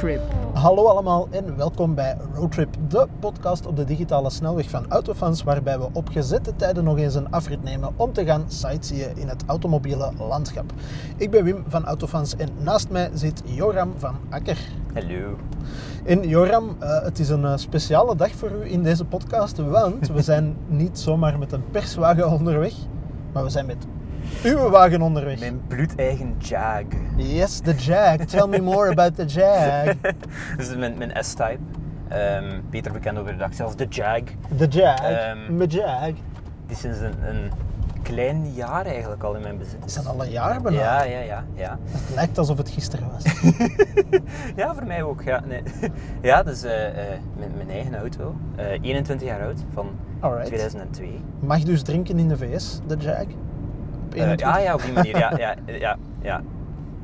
Roadtrip. Hallo allemaal en welkom bij Roadtrip, de podcast op de digitale snelweg van Autofans, waarbij we op gezette tijden nog eens een afrit nemen om te gaan sightseeën in het automobiele landschap. Ik ben Wim van Autofans en naast mij zit Joram van Akker. Hallo. En Joram, eh, het is een eh, speciale dag voor u in deze podcast, want we zijn niet zomaar met een perswagen onderweg, maar we zijn met uw wagen onderweg. Mijn bloedeigen Jag. Yes, the Jag. Tell me more about the Jag. Dit is mijn, mijn S-Type. Ehm, beter bekend over de dag zelfs de Jag. The Jag. Mijn Jag. Die is sinds een, een klein jaar eigenlijk al in mijn bezit. Is dat al een jaar bijna? Ja, ja, ja, ja. Het lijkt alsof het gisteren was. Ja, voor mij ook. Ja, nee. ja dus eh, mijn, mijn eigen auto. Eh, 21 jaar oud, van Alright. 2002. Mag dus drinken in de VS, de Jag? Op Eh, 21? ja, ja, op die manier. Ja, ja, ja, ja.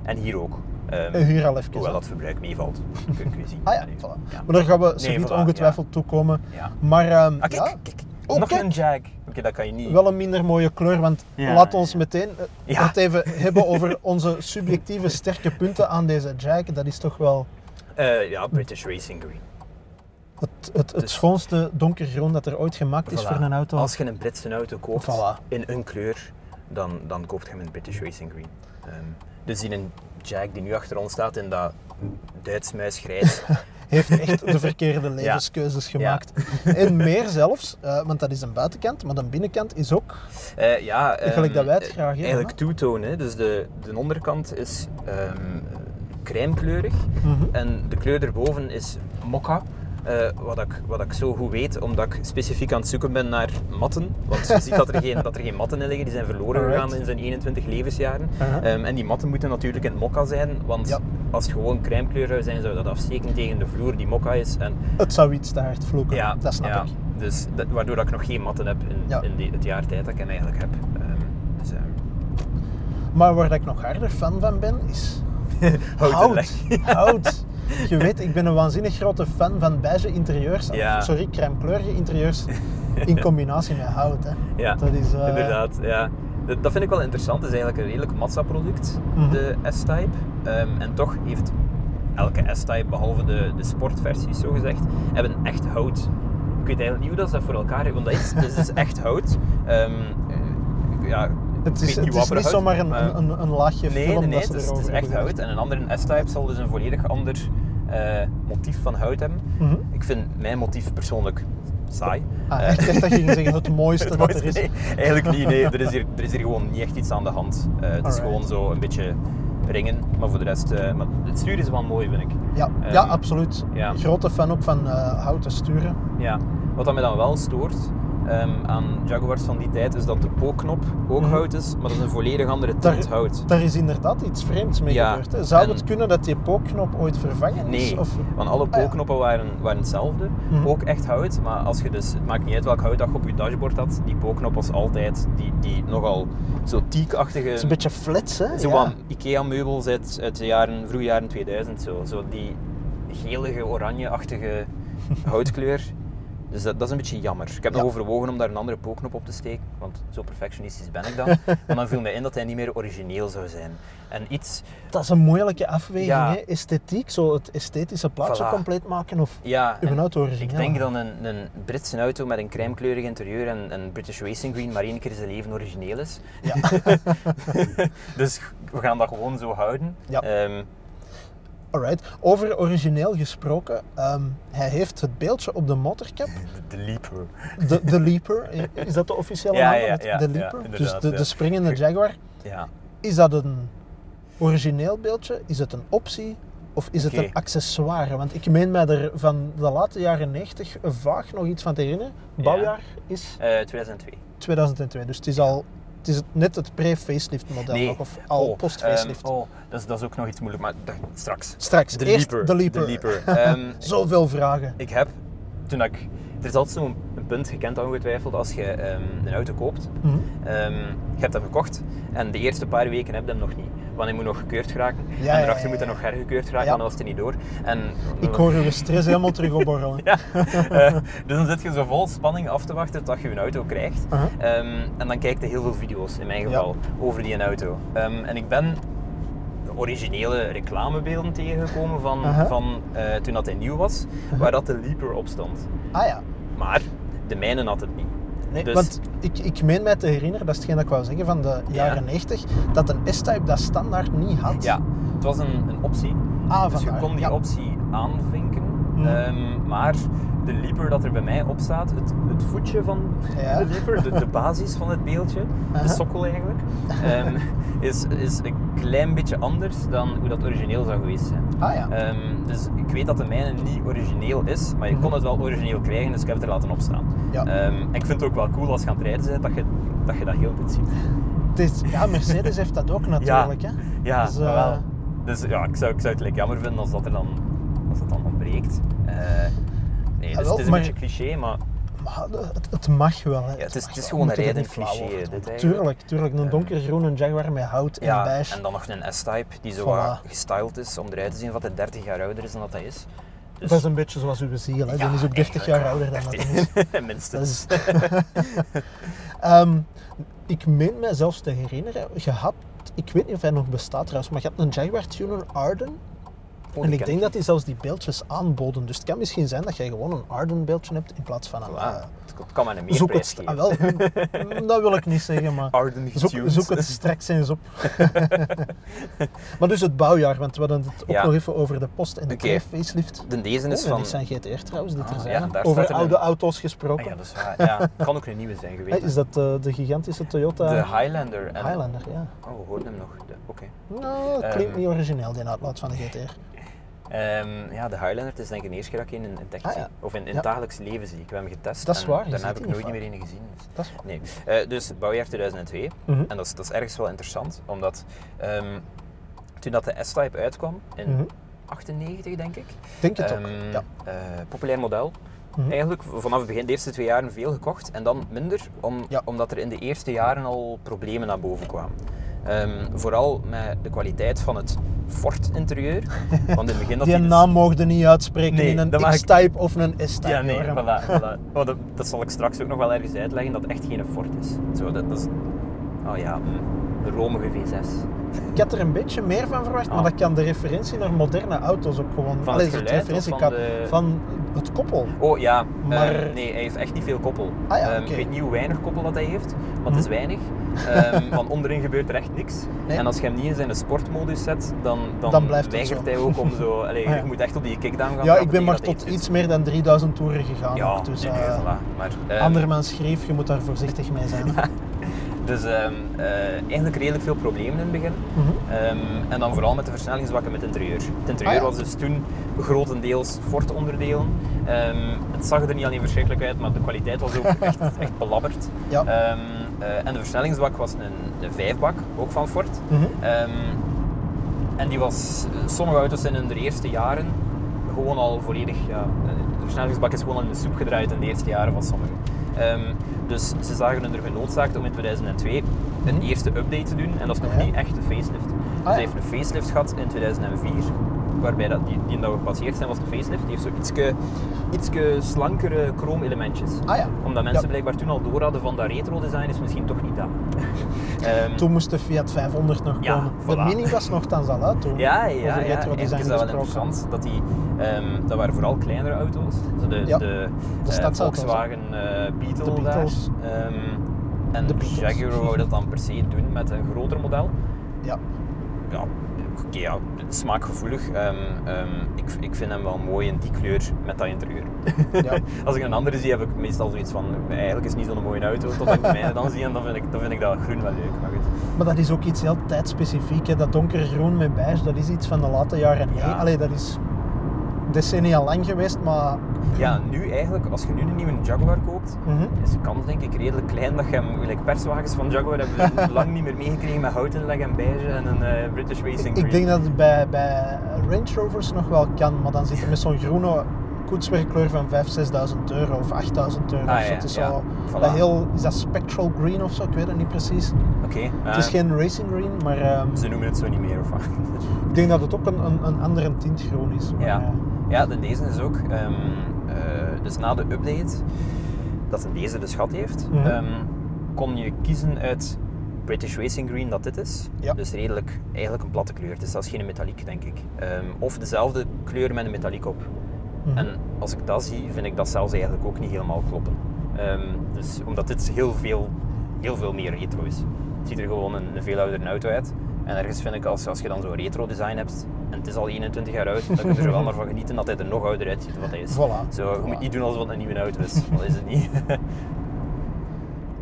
En hier ook. Eh, Huur al even. hoewel dat verbruik meevalt. Kun kun je zien. Ah ja, Allee, voilà. ja. Maar daar gaan we Nee, zoiets voilà, ongetwijfeld toe komen. Ja. Maar ehm, Ah, kijk, ja, kijk. Oh, Nog kijk. een Jag. Oké, dat kan je niet. wel een minder mooie kleur, want Ja, laat ons ja. meteen eh, Ja. het even hebben over onze subjectieve sterke punten aan deze Jag. Dat is toch wel ja, British Racing Green. het, het, het Dus- schoonste donkergroen dat er ooit gemaakt is voor een auto. Als je een Britse auto koopt Voilà. in een kleur, dan, dan koopt je hem in British Racing Green. Ehm, dus in een Jag die nu achter ons staat in dat Duits muisgrijs. heeft echt de verkeerde levenskeuzes gemaakt. En meer zelfs, eh, want dat is een buitenkant, maar de binnenkant is ook Eh, ja, Gelijk dat wij het eh, graag hebben, Eigenlijk hè. Dus de, de onderkant is ehm crèmekleurig Mhm. en de kleur erboven is mokka. Eh, wat, ik, wat ik zo goed weet, omdat ik specifiek aan het zoeken ben naar matten. Want je ziet dat er geen, dat er geen matten in liggen, die zijn verloren Alright. gegaan in zijn 21 levensjaren. Ehm, en die matten moeten natuurlijk in mokka zijn, want Ja. als het gewoon crèmekleur zou zijn, zou dat afsteken tegen de vloer die mokka is. En het zou iets te hard vloeken. ja, dat snap ja, ik. Dus dat, waardoor dat ik nog geen matten heb in, Ja. in die, het jaar tijd dat ik hem eigenlijk heb. Ehm, dus, ehm, Maar waar ik nog harder fan van ben, is hout. Hout. Je weet, ik ben een waanzinnig grote fan van beige interieurs. Ja. Sorry, crème-kleurige interieurs in combinatie met hout. Hè. Ja, Dat is, eh, inderdaad. Ja. Dat, dat vind ik wel interessant. Het is eigenlijk een redelijk Mazda-product, Mhm. de S-Type. Ehm, en toch heeft elke S-Type, behalve de, de sportversies zo gezegd, hebben echt hout. Ik weet eigenlijk niet hoe dat ze dat voor elkaar hebben, want dat is, het is dus echt hout. Ehm, eh, ja, Het is, het niet is zomaar een, maar- een, een laagje Nee, film nee, nee, dat het ze is, het is erover echt hout. En een andere S-Type zal dus een volledig ander eh, motief van hout hebben. Mhm. Ik vind mijn motief persoonlijk saai. Ah, Eh, echt, echt dat ging zeggen, het mooiste het dat mooiste- er is. Nee, eigenlijk niet. Nee, er, is hier, er is hier gewoon niet echt iets aan de hand. Eh, het is gewoon zo een beetje ringen, maar voor de rest... maar het stuur is wel mooi, vind ik. Ja, ja, absoluut. ja. Grote fan ook van houten sturen. Ja. Wat dat mij dan wel stoort ehm, aan Jaguars van die tijd, is dat de pookknop ook Mhm. hout is, maar dat is een volledig andere tint hout. Daar is inderdaad iets vreemds mee Ja, gebeurd. Hè. Zou en- het kunnen dat die pookknop ooit vervangen is? Nee, Of... want alle Ah, ja. pookknoppen waren, waren hetzelfde. Mhm. Ook echt hout, maar als je dus, het maakt niet uit welk hout dat je op je dashboard had, die pookknop was altijd die, die nogal zo teakachtige... Het is een beetje flats, hè? Zo ja. IKEA-meubels uit, uit de jaren, vroege jaren 2000. Zo, zo die gelige, oranje-achtige houtkleur. Dus dat, dat is een beetje jammer. Ik heb Ja. nog overwogen om daar een andere pookknop op te steken, want zo perfectionistisch ben ik dan. maar dan viel mij in dat hij niet meer origineel zou zijn. En iets, Dat is een moeilijke afweging, Ja. hè? Esthetiek, zo het esthetische plaatje Voilà. compleet maken of ja... uw auto origineel. Ik denk dat een, een Britse auto met een crèmekleurig interieur en een British Racing Green maar één keer in zijn leven origineel is. Ja. dus we gaan dat gewoon zo houden. Ja. Ehm, Alright. Over origineel gesproken, ehm, hij heeft het beeldje op de motorkap, de, de Leaper. de, de Leaper, is dat de officiële Ja, naam? ja, ja, de Leaper, dus de, springende Jaguar. Ja. Is dat een origineel beeldje? Is het een optie? Of is het een accessoire? Want ik meen mij er van de late jaren 90 vaag nog iets van te herinneren. Bouwjaar is Eh, 2002. 2002, dus het is al het is het- net het pre-facelift model Nee. nog, of al Oh, post-facelift. ehm, oh, dat is, dat is ook nog iets moeilijk, maar dat- straks. Straks, De Leaper. de Leaper. De Leaper. Ehm, Zoveel vragen. ik heb, toen ik... Er is altijd zo'n een punt, gekend ongetwijfeld, als je ehm, een auto koopt. Mhm. Ehm, je hebt hem gekocht en de eerste paar weken heb je hem nog niet. Want hij moet nog gekeurd geraken. Ja, en daarachter moet hij nog hergekeurd geraken, dan was er niet door. En, Ik hoor uw stress helemaal terug opborrelen. Ja, eh, dus dan zit je zo vol spanning af te wachten tot je een auto krijgt. Ehm, en dan kijk je heel veel video's, in mijn geval, over die auto. Ehm, en ik ben originele reclamebeelden tegengekomen van, eh, toen dat hij nieuw was, waar dat de Leaper op stond. Ah ja. Maar de mijne had het niet. Nee, Dus- want ik, ik meen mij te herinneren, dat is hetgeen dat ik wou zeggen van de Ja. jaren 90, dat een S-Type dat standaard niet had. Ja, het was een, een optie. Ah, Dus je kon die Ja. optie aanvinken. Mhm. Ehm, maar de Leaper dat er bij mij op staat, het, het voetje van Ja. de Leaper, de, de basis van het beeldje, de sokkel eigenlijk, ehm, is, is een klein beetje anders dan hoe dat origineel zou geweest zijn. Ah ja. Ehm, dus ik weet dat de mijne niet origineel is, maar je kon Mhm. het wel origineel krijgen, dus ik heb het er laten opstaan. Ja. En ik vind het ook wel cool als je aan het rijden bent, dat je dat, je dat heel goed ziet. Het is, ja, Mercedes heeft dat ook natuurlijk. Hè. Ja, Dus, eh, wel. Dus ja, ik zou, ik zou het like, jammer vinden als dat er dan, als dat dan ontbreekt. Eh, nee, dus wel, het is een beetje cliché, maar Maar het, het mag wel. Hè. Ja, het is- het is gewoon een rijdend flauw cliché, dit. Tuurlijk, tuurlijk. Een donkergroene Jaguar met hout en ja, beige. en dan nog een S-Type die zo Voilà. wat gestyled is om eruit te zien dat hij 30 jaar ouder is dan dat hij is. Dus, Dat is een beetje zoals uw ziel. Hè. ja, Die is ook 30 jaar ouder dan dat hij is. 30. Minstens. Is- Ehm, ik meen mij zelfs te herinneren, je had, ik weet niet of hij nog bestaat trouwens, maar je had een Jaguar Tuner Arden. En die ik denk dat die zelfs die beeldjes aanboden. Dus het kan misschien zijn dat jij gewoon een Arden beeldje hebt in plaats van een... Voilà. eh, Het kan maar een meer zoek het... ah, wel, mm, dat wil ik niet zeggen, maar... Arden Zoek, zoek het straks eens op. maar dus het bouwjaar, want we hadden het ook Ja. nog even over de post en de Oké. facelift. De deze is Oh, van... dit zijn GTR trouwens, dit Ah, er ja, daar Over er oude een- auto's Ah, gesproken. ja, dat is waar. Ja, het kan ook een nieuwe zijn geweest. Is dat eh, de gigantische Toyota De Highlander. En... Highlander? Ja. Oh, we hoorden hem nog. Oké. Nou, het klinkt Ehm. niet origineel, die uitlaat van de GTR. Ehm, ja, de Highlander het is denk ik de eerste keer dat ik een in, in het echt Ah, ja. Of in, in het dagelijks leven zie. Ik heb hem getest. Dat is waar, je Daarna heb ik nooit niet meer een gezien. Dus. Dat is waar. Nee. Eh, dus bouwjaar 2002. Mhm. En dat is, dat is ergens wel interessant, omdat ehm, toen dat de S-Type uitkwam, in Mhm. 98 denk ik, Denk het ook. ehm, Ja. eh, populair model. Mhm. Eigenlijk vanaf het begin, de eerste twee jaren veel gekocht en dan minder, om, Ja. omdat er in de eerste jaren al problemen naar boven kwamen. Ehm, vooral met de kwaliteit van het Ford-interieur. Want in het begin dat Die die dus- naam mogen niet uitspreken Nee, in een ik- X-Type of een S-Type. Ja, nee, voilà. voilà. Oh, dat, dat zal ik straks ook nog wel ergens uitleggen, dat het echt geen Ford is. Zo, dat, dat is... Oh ja, mm, de romige V6. Ik had er een beetje meer van verwacht, maar Ah. dat kan de referentie naar moderne auto's ook gewoon... Van Allee, het referentie van kan- de- van het koppel. Oh ja, Maar- eh, nee, hij heeft echt niet veel koppel. Ah ja, oké. Ik weet niet hoe weinig koppel dat hij heeft, maar het is weinig. Ehm, want onderin gebeurt er echt niks. Nee. En als je hem niet in zijn sportmodus zet, dan, dan, Dan weigert zo. hij ook om zo... Allee, Ah ja. Je moet echt op die kickdown gaan Ja, ik ben maar tot iets meer dan 3000 toeren gegaan. Ja, dus nee, eh, voilà. Maar, andermans schreef, je moet daar voorzichtig mee zijn. Dus ehm, eh, eigenlijk redelijk veel problemen in het begin. Mhm. Ehm, en dan vooral met de versnellingsbakken met het interieur. Het interieur Ah, ja. was dus toen grotendeels Ford-onderdelen. Ehm, het zag er niet alleen verschrikkelijk uit, maar de kwaliteit was ook echt, echt belabberd. Ja. Eh, en de versnellingsbak was een, een vijfbak, ook van Ford. Mhm. En die was, sommige auto's zijn in de eerste jaren gewoon al volledig, ja, de versnellingsbak is gewoon in de soep gedraaid in de eerste jaren van sommigen. Ehm, dus ze zagen er genoodzaakt om in 2002 een eerste update te doen en dat is nog. Ja. niet echt een facelift. Ja. hij heeft een facelift gehad in 2004, waarbij dat, die, die dat we gepasseerd zijn was een facelift. Die heeft zo ietske, ietske slankere chrome-elementjes. Ah ja. Omdat mensen Ja. blijkbaar toen al door hadden van dat retro-design is misschien toch niet dat. Ehm, Toen moest de Fiat 500 nog Ja, komen. voilà. De Mini was nogthans al uit toen. Ja, ja, Over ja. retro Eigenlijk design is dat wel interessant. Dat, die, ehm, dat waren vooral kleinere auto's. Zo de, Ja, de, de eh, Volkswagen eh, Beetle De Beetles. daar. Ehm, en De. Jaguar wou dat dan per se doen met een groter model. Ja. Ja, oké, ja, smaakgevoelig. Ehm, ehm, ik, ik vind hem wel mooi in die kleur met dat interieur. Ja. Als ik een andere zie, heb ik meestal zoiets van, eigenlijk is het niet zo'n mooie auto, totdat ik de mijne dan zie en dan vind ik, dan vind ik dat groen wel leuk. Maar goed. Maar dat is ook iets heel tijdspecifiek. Hè. Dat donkergroen met beige, dat is iets van de late jaren Ja. 90. Allee, dat is decennia lang geweest, maar... Ja, nu eigenlijk, als je nu een nieuwe Jaguar koopt, Mhm. is de kans denk ik redelijk klein dat je hem, perswagens van Jaguar hebben we lang niet meer meegekregen met houtinleg en beige en een eh, British Racing Ik Green. denk dat het bij, bij Range Rovers nog wel kan, maar dan zit er met zo'n groene koetswerkkleur van 5.000, 6.000 euro of 8.000 euro. Ah, of zo. ja, Het is, ja. zo, Voilà. dat heel, is dat spectral green of zo? Ik weet het niet precies. Oké, het eh, is geen racing green, maar ehm, ze noemen het zo niet meer of wat. ik denk dat het ook een, een, een andere tint groen is. Maar, Ja. Ja, de deze is ook. ehm, eh, dus na de update, dat een deze dus gehad heeft, Mhm. ehm, kon je kiezen uit British Racing Green dat dit is. Ja. Dus redelijk, eigenlijk een platte kleur. Dus dat is geen metaliek, denk ik. Ehm, of dezelfde kleur met een metaliek op. Mhm. En als ik dat zie, vind ik dat zelfs eigenlijk ook niet helemaal kloppen. Dus omdat dit heel veel, heel veel meer retro is. Het ziet er gewoon een, een veel oudere auto uit. En ergens vind ik, als, als je dan zo'n retro design hebt, en het is al 21 jaar oud, dan kun je er wel maar van genieten dat hij er nog ouder uitziet dan wat hij is. Voilà. Zo, je Voilà. moet niet doen alsof het een nieuwe auto is, dat is het niet.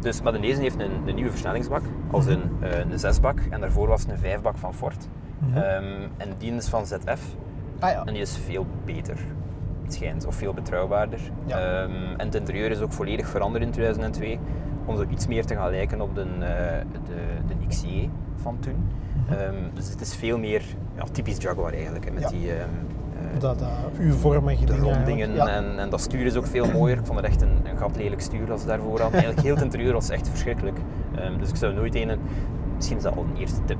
dus, maar deze heeft een, een nieuwe versnellingsbak, als een, eh, een zesbak, en daarvoor was het een vijfbak van Ford. Mhm. Ehm, en die is van ZF, Ah ja. en die is veel beter, het schijnt, of veel betrouwbaarder. Ja. Ehm, en het interieur is ook volledig veranderd in 2002, om zo iets meer te gaan lijken op de, eh, de, de XJ van toen. Mhm. Ehm, dus het is veel meer ja, typisch Jaguar eigenlijk, hè, met Ja. die eh, Dat uh, U-vormige dingen. rondingen. Ja. en, en dat stuur is ook veel mooier. Ik vond het echt een, een gatlelijk stuur als ze daarvoor hadden. Eigenlijk heel het interieur was echt verschrikkelijk. Ehm, dus ik zou nooit een... Misschien is dat al een eerste tip.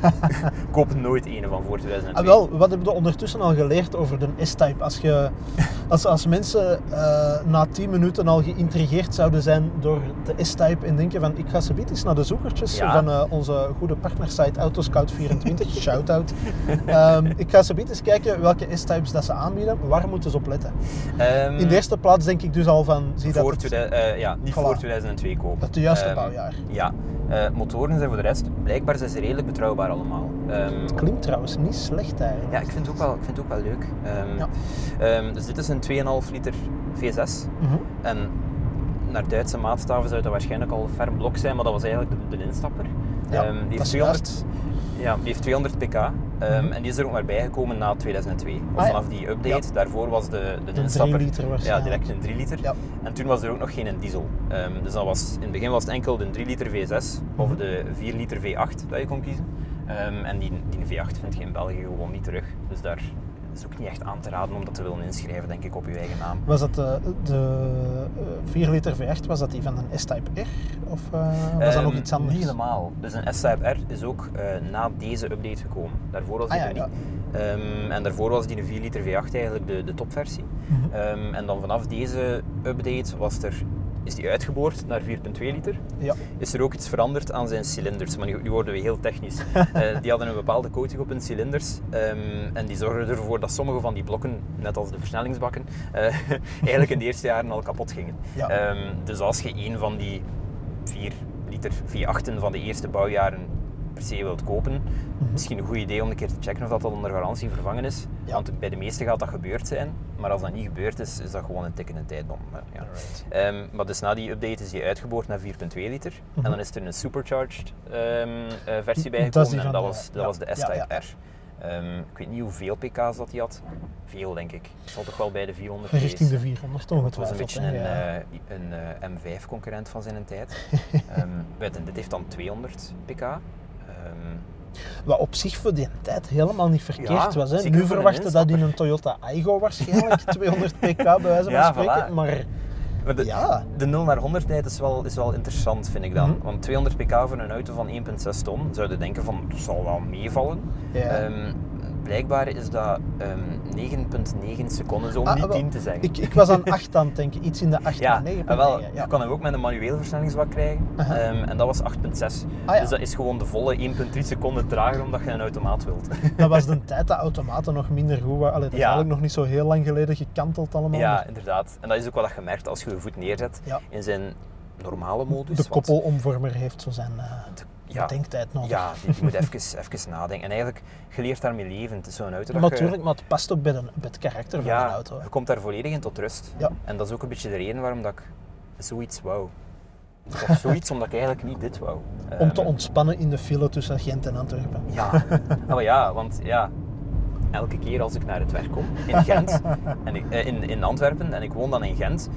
Koop nooit een van voor 2002. Ah, wel, wat heb je ondertussen al geleerd over de S-Type? Als, je, als, als mensen eh, na 10 minuten al geïntrigeerd zouden zijn door de S-Type en denken van ik ga ze eens naar de zoekertjes Ja. van eh, onze goede partnersite Autoscout24, shout-out. Ehm, ik ga ze eens kijken welke S-Types dat ze aanbieden. Waar moeten ze op letten? Ehm, In de eerste plaats denk ik dus al van, zie dat voor het, 2000 eh, ja, niet Voilà. voor 2002 kopen. het juiste Ehm, bouwjaar. Ja. Eh, motoren zijn voor de rest, blijkbaar zijn ze redelijk betrouwbaar allemaal. Ehm, Klinkt trouwens niet slecht eigenlijk. ja, ik vind het ook wel, ik vind het ook wel leuk. Ehm, Ja. ehm, dus dit is een 2,5 liter V6. Mhm. En naar Duitse maatstaven zou dat waarschijnlijk al een ferm blok zijn, maar dat was eigenlijk de, de instapper. Ja, die, is 200, juist. Ja, die heeft 200 pk ehm, Mhm. en die is er ook maar bijgekomen na 2002. Of Ah, vanaf die update. Daarvoor was de, de, De instapper 3 liter ja, direct een 3 liter. Ja. En toen was er ook nog geen diesel. Ehm, dus dat was, in het begin was het enkel de 3 liter V6 of Mhm. de 4 liter V8 dat je kon kiezen. Ehm, en die, die V8 vind je in België gewoon niet terug. Dus daar is ook niet echt aan te raden om dat te willen inschrijven, denk ik, op je eigen naam. Was dat de, de eh, 4 liter V8, was dat die van een S-Type R? Of eh, was dat nog Ehm, iets anders? Niet helemaal. Dus een S-Type R is ook eh, na deze update gekomen. Daarvoor was die Ah, ja, er niet. Ehm, en daarvoor was die een 4 liter V8 eigenlijk de, de topversie. Mhm. Ehm, en dan vanaf deze update was er, is die uitgeboord naar 4,2 liter. Ja. Is er ook iets veranderd aan zijn cilinders, maar nu, nu worden we heel technisch. Eh, die hadden een bepaalde coating op hun cilinders ehm, en die zorgden ervoor dat sommige van die blokken, net als de versnellingsbakken, eh, eigenlijk in de eerste jaren al kapot gingen. Ja. Ehm, dus als je een van die 4 liter V8'en van de eerste bouwjaren per se wilt kopen, Mhm. misschien een goed idee om een keer te checken of dat, dat onder garantie vervangen is. Ja. Want bij de meeste gaat dat gebeurd zijn, maar als dat niet gebeurd is, is dat gewoon een tikkende tijdbom. Maar, ja. Ehm, maar dus na die update is die uitgeboord naar 4,2 liter. Mhm. En dan is er een supercharged ehm, eh, versie bijgekomen en dat de- was, dat ja, was de S-Type. R. Ehm, ik weet niet hoeveel pk's dat hij had. Veel, denk ik. Het zal toch wel bij de 400 Richting de geweest 400 het was een beetje een, ja. eh, een eh, M5-concurrent van zijn tijd. Je, dit heeft dan 200 pk. Ehm, Wat op zich voor die tijd helemaal niet verkeerd Ja, was. Hè. Nu verwachten dat in een Toyota Aygo waarschijnlijk 200 pk bij wijze van Ja, spreken. voilà. Maar maar de, ja, de 0 naar 100 tijd is wel, is wel interessant, vind ik dan. Mhm. Want 200 pk voor een auto van 1,6 ton, zouden denken van, dat zal wel meevallen. Ja. Ehm, blijkbaar is dat ehm, 9,9 seconden, zo om Ah, niet wel, 10 te zeggen. ik, ik was aan 8 aan het denken, iets in de 8 ja, 9 en wel, ja. je kan hem ook met een manueel versnellingsbak krijgen. Ehm, en dat was 8,6. Ah, ja. Dus dat is gewoon de volle 1,3 seconden trager omdat je een automaat wilt. Dat was de tijd dat automaten nog minder goed waren. Allee, dat is eigenlijk nog niet zo heel lang geleden gekanteld allemaal. ja, maar inderdaad. En dat is ook wat je merkt als je je voet neerzet in zijn normale modus. De koppelomvormer heeft zo zijn uh, ja, bedenktijd nodig. Ja, die, die moet even, even nadenken. En eigenlijk, je leert daarmee leven. Het is zo'n auto je- natuurlijk, maar het past ook bij, de, bij het karakter van een auto. hè. je komt daar volledig in tot rust. Ja. En dat is ook een beetje de reden waarom dat ik zoiets wou. Of zoiets omdat ik eigenlijk niet dit wou. Om te Ehm, ontspannen in de file tussen Gent en Antwerpen. Ja, Ah, maar ja, want ja, elke keer als ik naar het werk kom in Gent, en ik, eh, in, in Antwerpen en ik woon dan in Gent,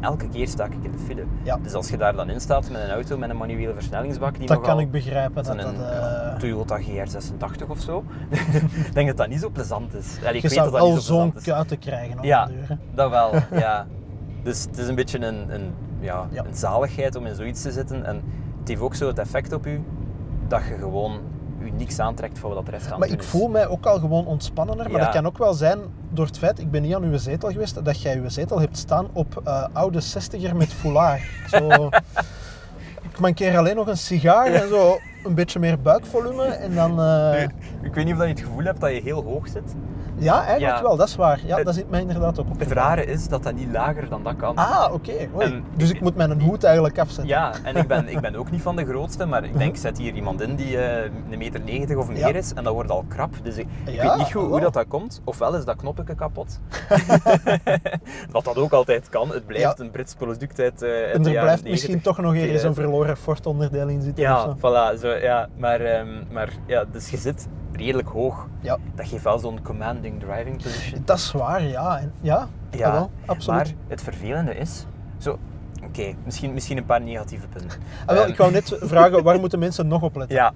elke keer sta ik in de file. Ja. Dus als je daar dan in staat met een auto met een manuele versnellingsbak, die Dat kan ik begrijpen. Dat dat, een, eh, ja, Toyota GR86 of zo, ik denk dat dat niet zo plezant is. Allee, ik je weet dat dat zo zo'n is. kuiten krijgen op Ja, de deur. hè. dat wel, ja. Dus het is een beetje een, een, ja, Ja. een zaligheid om in zoiets te zitten. En het heeft ook zo het effect op u dat je gewoon u niks aantrekt voor wat de rest aan Maar ik is. voel mij ook al gewoon ontspannender. Maar Ja. dat kan ook wel zijn door het feit, ik ben niet aan uw zetel geweest, dat jij uw zetel hebt staan op eh, oude 60er met foulard. Zo, ik mankeer alleen nog een sigaar en zo een beetje meer buikvolume. En dan... eh, Ik weet niet of dat je het gevoel hebt dat je heel hoog zit. Ja, eigenlijk Ja. wel, dat is waar. Ja, Het- dat zit mij inderdaad ook op. Het rare is dat dat niet lager dan dat kan. Ah, oké. Dus ik moet mijn hoed eigenlijk afzetten. Ja, en ik ben, ik ben ook niet van de grootste, maar ik denk, zet hier iemand in die eh, een meter 90 of meer Ja. is en dat wordt al krap. Dus ik, weet niet goed hoe dat, dat komt. Ofwel is dat knopje kapot. Wat dat ook altijd kan. Het blijft een Brits product uit, uit En er blijft 90. misschien toch nog ergens een 2000. verloren Ford onderdeel in zitten. Ja, voilà. Zo, ja. Maar, ehm, maar ja, dus je zit redelijk hoog. ja. Dat geeft wel zo'n commanding driving position. Dat is waar, ja. Ja, Ja, wel, absoluut. maar het vervelende is... Zo, oké, misschien, misschien een paar negatieve punten. Ah, wel, ik wou net vragen, waar moeten mensen nog op letten? Ja,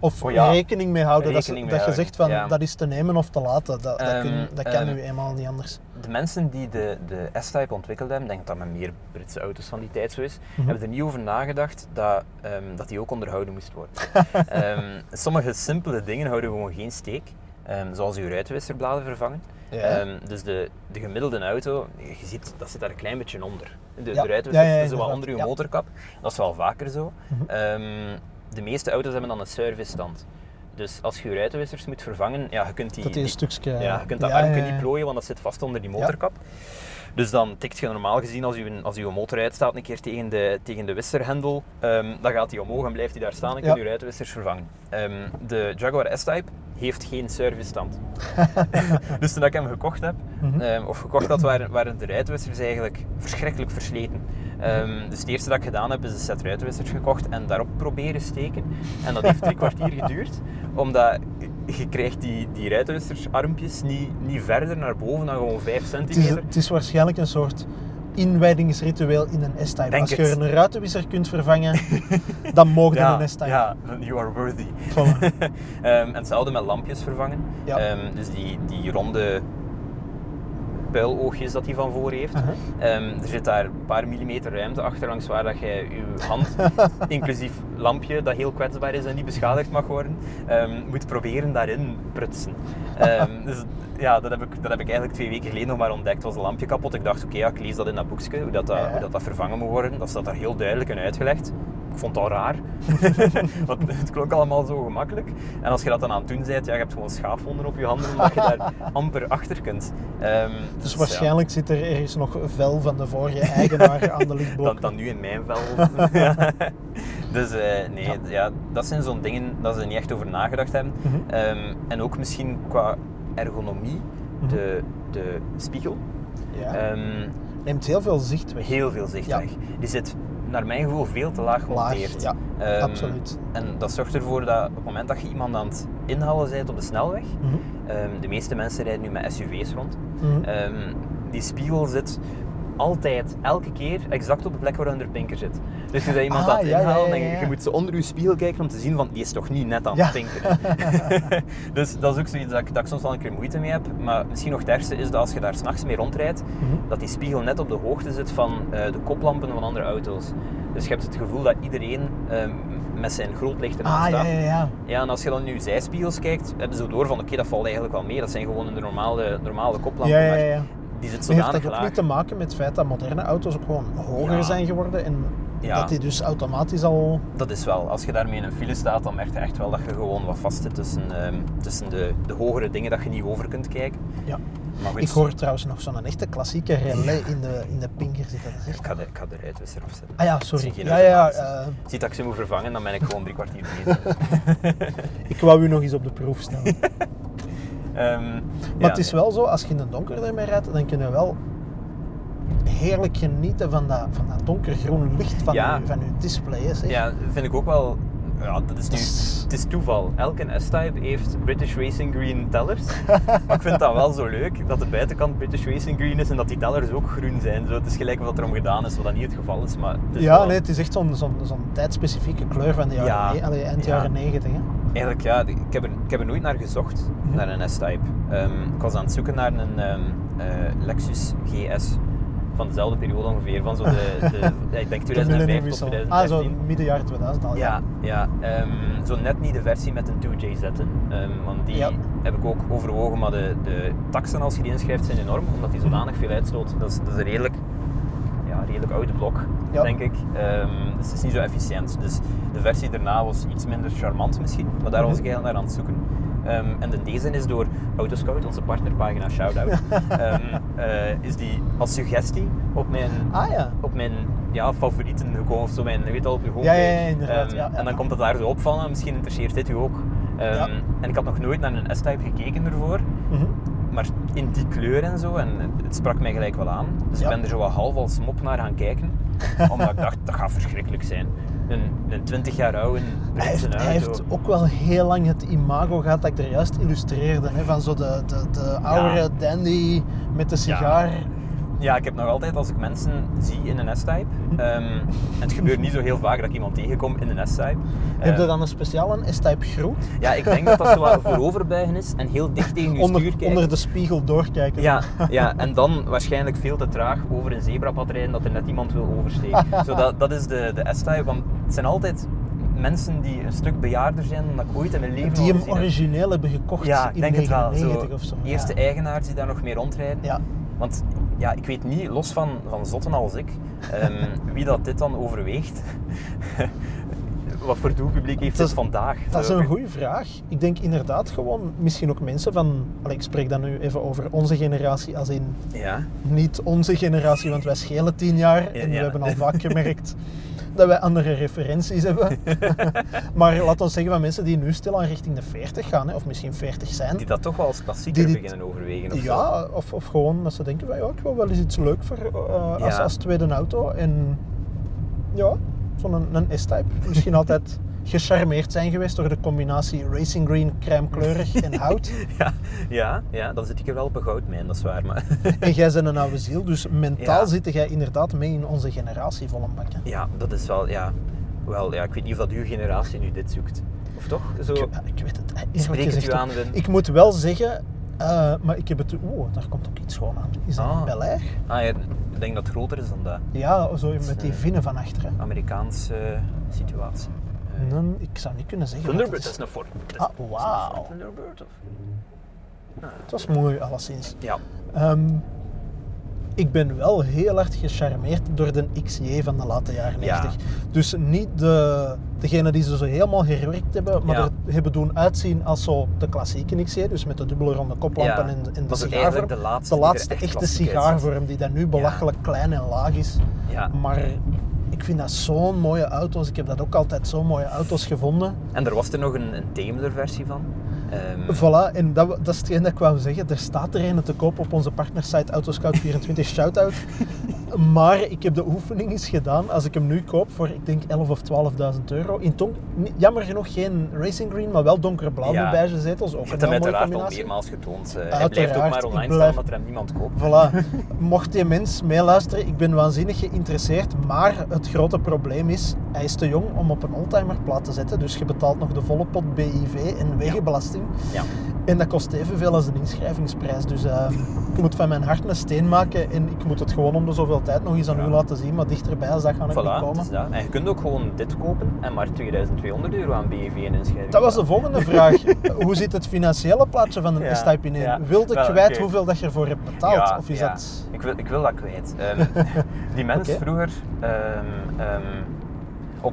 Of Oh, ja. rekening mee houden dat, mee dat je zegt van ja. dat is te nemen of te laten. Dat, dat, kun- dat kan ehm, nu eenmaal niet anders. De mensen die de, de S-Type ontwikkeld hebben, ik denk dat dat met meer Britse auto's van die tijd zo is, Mhm. hebben er niet over nagedacht dat, ehm, dat die ook onderhouden moest worden. Ehm, sommige simpele dingen houden gewoon geen steek, ehm, zoals uw ruitenwisserbladen vervangen. Ja. Dus de, de gemiddelde auto, je ziet, dat zit daar een klein beetje onder. De, Ja. de ruitenwisser Ja, ja, zit zo wat inderdaad. onder uw Ja. motorkap. Dat is wel vaker zo. Mhm. De meeste auto's hebben dan een servicestand. Dus als je je ruitenwissers moet vervangen, ja, je kunt die, dat die een die- stukje... ja, je kunt dat ja. niet plooien, want dat zit vast onder die motorkap. Dus dan tikt je normaal gezien, als je, als je motor uitstaat, een keer tegen de, tegen de wisserhendel, ehm, dan gaat die omhoog en blijft die daar staan en kun je ruitenwissers vervangen. Ehm, de Jaguar S-Type heeft geen servicestand. dus toen ik hem gekocht heb, Mhm. ehm, of gekocht had, waren, waren de ruitenwissers eigenlijk verschrikkelijk versleten. Ehm, dus het eerste dat ik gedaan heb, is een set ruitenwissers gekocht en daarop proberen steken. En dat heeft drie kwartier geduurd, omdat je krijgt die, die niet, niet verder naar boven dan gewoon 5 Het is, centimeter. het is waarschijnlijk een soort inwijdingsritueel in een S-Type. Als je het. een ruitenwisser kunt vervangen, dan mogen ja, een S-Type. ja, you are worthy. Voilà. Ehm, en hetzelfde met lampjes vervangen. Ja. Ehm, dus die, die ronde puiloogjes dat hij van voor heeft. Ehm, er zit daar een paar millimeter ruimte achter langs waar dat je je hand, inclusief lampje, dat heel kwetsbaar is en niet beschadigd mag worden, ehm, moet proberen daarin prutsen. Ehm, dus ja, dat heb, ik, dat heb ik eigenlijk twee weken geleden nog maar ontdekt. Was een lampje kapot. Ik dacht, oké, ja, ik lees dat in dat boekje, hoe dat, dat, hoe dat, dat vervangen moet worden. Dat staat daar heel duidelijk in uitgelegd. Ik vond al raar, want het klonk allemaal zo gemakkelijk. En als je dat dan aan het doen bent, ja, je hebt gewoon schaafwonden op je handen, omdat je daar amper achter kunt. Ehm, Dus ja. waarschijnlijk zit er ergens nog vel van de vorige eigenaar aan de lichtblok. dan, dan nu in mijn vel. Ja. Dus eh, nee, Ja. ja. dat zijn zo'n dingen dat ze niet echt over nagedacht hebben. Mhm. Ehm, en ook misschien qua ergonomie, Mhm. de, de spiegel. Ja. Ehm, Neemt heel veel zicht weg. heel veel zicht Ja. weg. Die zit naar mijn gevoel veel te laag Laag, gemonteerd. ja, Ehm, absoluut. En dat zorgt ervoor dat op het moment dat je iemand aan het inhalen bent op de snelweg, Mhm. ehm, de meeste mensen rijden nu met SUV's rond, Mhm. Ehm, die spiegel zit altijd, elke keer, exact op de plek waar een pinker zit. Dus je bent iemand Ah, aan het ja, ja, ja, en je- ja. moet ze onder je spiegel kijken om te zien van, die is toch niet net aan Ja. het pinkeren. dus dat is ook zoiets dat ik, dat ik soms wel een keer moeite mee heb. Maar misschien nog het ergste is dat als je daar s'nachts mee rondrijdt, Mhm. dat die spiegel net op de hoogte zit van eh, de koplampen van andere auto's. Dus je hebt het gevoel dat iedereen ehm, met zijn grootlichten Ah, ja, aanstaat. ja, ja. Ja, en als je dan nu zijspiegels kijkt, hebben ze door van oké, dat valt eigenlijk wel mee. Dat zijn gewoon de normale, normale koplampen. Ja, ja, maar ja. Die zit heeft dat ook laag. niet te maken met het feit dat moderne auto's ook gewoon hoger Ja. zijn geworden en Ja. dat die dus automatisch al... Dat is wel. Als je daarmee in een file staat, dan merk je echt wel dat je gewoon wat vast zit tussen, ehm, tussen de, de hogere dingen dat je niet over kunt kijken. Ja. Maar goed, Ik hoor trouwens nog zo'n echte klassieke relais in de, in de pinker zitten. Dat is echt... ik ga de, ik ga de ruitwisser. Ah ja, sorry. zie Ja, ja, eh, Ziet dat ik ze moet vervangen, dan ben ik gewoon drie kwartier bezig. ik wou u nog eens op de proef stellen. Ehm, Maar ja, het is wel zo, als je in de donker ermee rijdt, dan kun je wel heerlijk genieten van dat, van dat donkergroen licht van, Ja. je, van je display. Zeg. Ja, vind ik ook wel. Ja, dat is nu. Het is toeval. Elke S-Type heeft British Racing Green tellers. maar ik vind dat wel zo leuk dat de buitenkant British Racing Green is en dat die tellers ook groen zijn. Zo, het is gelijk wat erom gedaan is, wat dat niet het geval is. Maar het is Ja, wel- nee, het is echt zo'n zo'n zo'n tijdspecifieke kleur van de jaren, Ja. allee, eind Ja. jaren 90. Hè. Eigenlijk ja, ik heb er, ik heb er nooit naar gezocht, Mhm. naar een S-Type. Ehm, ik was aan het zoeken naar een ehm, eh, Lexus GS van dezelfde periode ongeveer, van zo de, de ik denk De 2005 tot millenniumwissel. Ah, 2013. zo midden jaar 2000 al. Ja, ja ehm, zo net niet de versie met een 2J zetten. Want die Ja. heb ik ook overwogen, maar de, de taxen als je die inschrijft zijn enorm, omdat die zodanig veel uitstoot. Dat is, dat is redelijk, redelijk oude blok, Ja. denk ik. Ehm, dus het is niet zo efficiënt. Dus de versie daarna was iets minder charmant misschien, maar daar was Mhm. ik eigenlijk naar aan het zoeken. Ehm, en de deze is door Autoscout, onze partnerpagina, shout-out, ehm, eh, is die als suggestie op mijn, Ah ja. op mijn ja, favorieten gekomen, of zo mijn, weet al, op je homepage. ja, inderdaad, ja, ja. En dan komt het daar zo op van, ah, misschien interesseert dit u ook. Ja. En ik had nog nooit naar een S-Type gekeken ervoor. Mhm. Maar in die kleur en zo, en het sprak mij gelijk wel aan. Dus Ja. ik ben er zo wat half als mop naar gaan kijken. omdat ik dacht, dat gaat verschrikkelijk zijn. Een, een 20 jaar oude Hij heeft, auto. hij heeft ook wel heel lang het imago gehad dat ik er juist illustreerde. Hè, van zo de, de, de oude dandy met de sigaar. Ja, ik heb nog altijd als ik mensen zie in een S-Type. ehm, en het gebeurt niet zo heel vaak dat ik iemand tegenkom in een S-Type. Heb je eh, dan een speciale S-type groet? Ja, ik denk dat dat zo wat vooroverbuigen is en heel dicht tegen je stuur Onder, kijken. onder de spiegel doorkijken. Ja, ja, en dan waarschijnlijk veel te traag over een zebrapad rijden dat er net iemand wil oversteken. Zo dat, dat is de, de S-Type, want het zijn altijd mensen die een stuk bejaarder zijn dan ik ooit in mijn leven Die hem origineel hebben gekocht Ja, in ik denk het wel. 99 Zo, of zo. Eerste ja. eigenaars die daar nog mee rondrijden. Ja. Want ja, ik weet niet, los van, van zotten als ik, ehm, wie dat dit dan overweegt. Wat voor doelpubliek heeft Dat is- vandaag? Dat is een goede vraag. Ik denk inderdaad gewoon, misschien ook mensen van... Allee, ik spreek dan nu even over onze generatie, als in Ja, niet onze generatie, want wij schelen tien jaar en we ja. hebben al vaak gemerkt dat wij andere referenties hebben. maar laat ons zeggen van mensen die nu stilaan richting de 40 gaan, hè, of misschien 40 zijn. die dat toch wel als klassieker dit- beginnen overwegen. Of zo. Ja, of, of gewoon dat ze denken, van, ja, ik wil wel eens iets leuk voor, eh, als, als tweede auto. En ja, zo'n een, een S-Type. Misschien altijd gecharmeerd zijn geweest door de combinatie racing green, crème kleurig en hout. Ja, ja, ja, dan zit ik er wel op een goudmijn, dat is waar. Maar En jij bent een oude ziel, dus mentaal Ja. zit jij inderdaad mee in onze generatie vol een bakken. ja, dat is wel, ja, wel, ja, ik weet niet of dat uw generatie nu dit zoekt. Of toch? Zo, Ik, ik weet het eerlijk gezegd aan, Wim? Ik moet wel zeggen, eh, maar ik heb het... Oeh, daar komt ook iets schoon aan. Is dat Ah. een Bel Air? ah, ja, ik denk dat het groter is dan de Ja, zo met die eh, vinnen van achteren. Amerikaanse situatie. Ik zou niet kunnen zeggen. Thunderbird, dat is. is een Ford. Ah, wauw. Thunderbird, of? Het was mooi, alleszins. Ja, Ehm, ik ben wel heel hard gecharmeerd door de XJ van de late jaren Ja. 90. Dus niet de, degene die ze zo helemaal gewerkt hebben, maar Ja. er hebben doen uitzien als zo de klassieke XJ, dus met de dubbele ronde koplampen Ja. en, en de sigaarvorm. de laatste de echte sigaarvorm, die dan nu belachelijk klein en laag is. ja. Maar ik vind dat zo'n mooie auto's. Ik heb dat ook altijd zo'n mooie auto's gevonden. En er was er nog een, een Daimler versie van. Ehm, Voilà, en dat, dat is hetgeen dat ik wou zeggen. Er staat er een te koop op onze partnersite Autoscout24 Shoutout. Maar ik heb de oefening eens gedaan. Als ik hem nu koop voor, ik denk 11 of 12.000 euro. In ton, jammer genoeg geen racing green, maar wel donkerblauw Ja. met beige zetels. Ook je hebt hem uiteraard al meermaals getoond. Eh, hij blijft ook maar online blijf- staan dat er hem niemand koopt. Voilà. Mocht die mens meeluisteren, ik ben waanzinnig geïnteresseerd. Maar het grote probleem is, hij is te jong om op een oldtimerplaat te zetten. Dus je betaalt nog de volle pot BIV en wegenbelasting. Ja. En dat kost evenveel als een inschrijvingsprijs. Dus eh, ik moet van mijn hart een steen maken en ik moet het gewoon om de zoveel tijd nog eens aan Ja. u laten zien. Maar dichterbij dat gaat ik niet Voilà, het komen. is dat. En je kunt ook gewoon dit kopen en maar 2200 euro aan BEV en inschrijving. Dat was de volgende vraag. Hoe zit het financiële plaatje van een Ja, S-Type in? ja. Wilde Wel, kwijt hoeveel dat je ervoor hebt betaald? Of is ja. dat... Ik wil, ik wil dat kwijt. Ehm, die mens vroeger... ehm, ehm, op...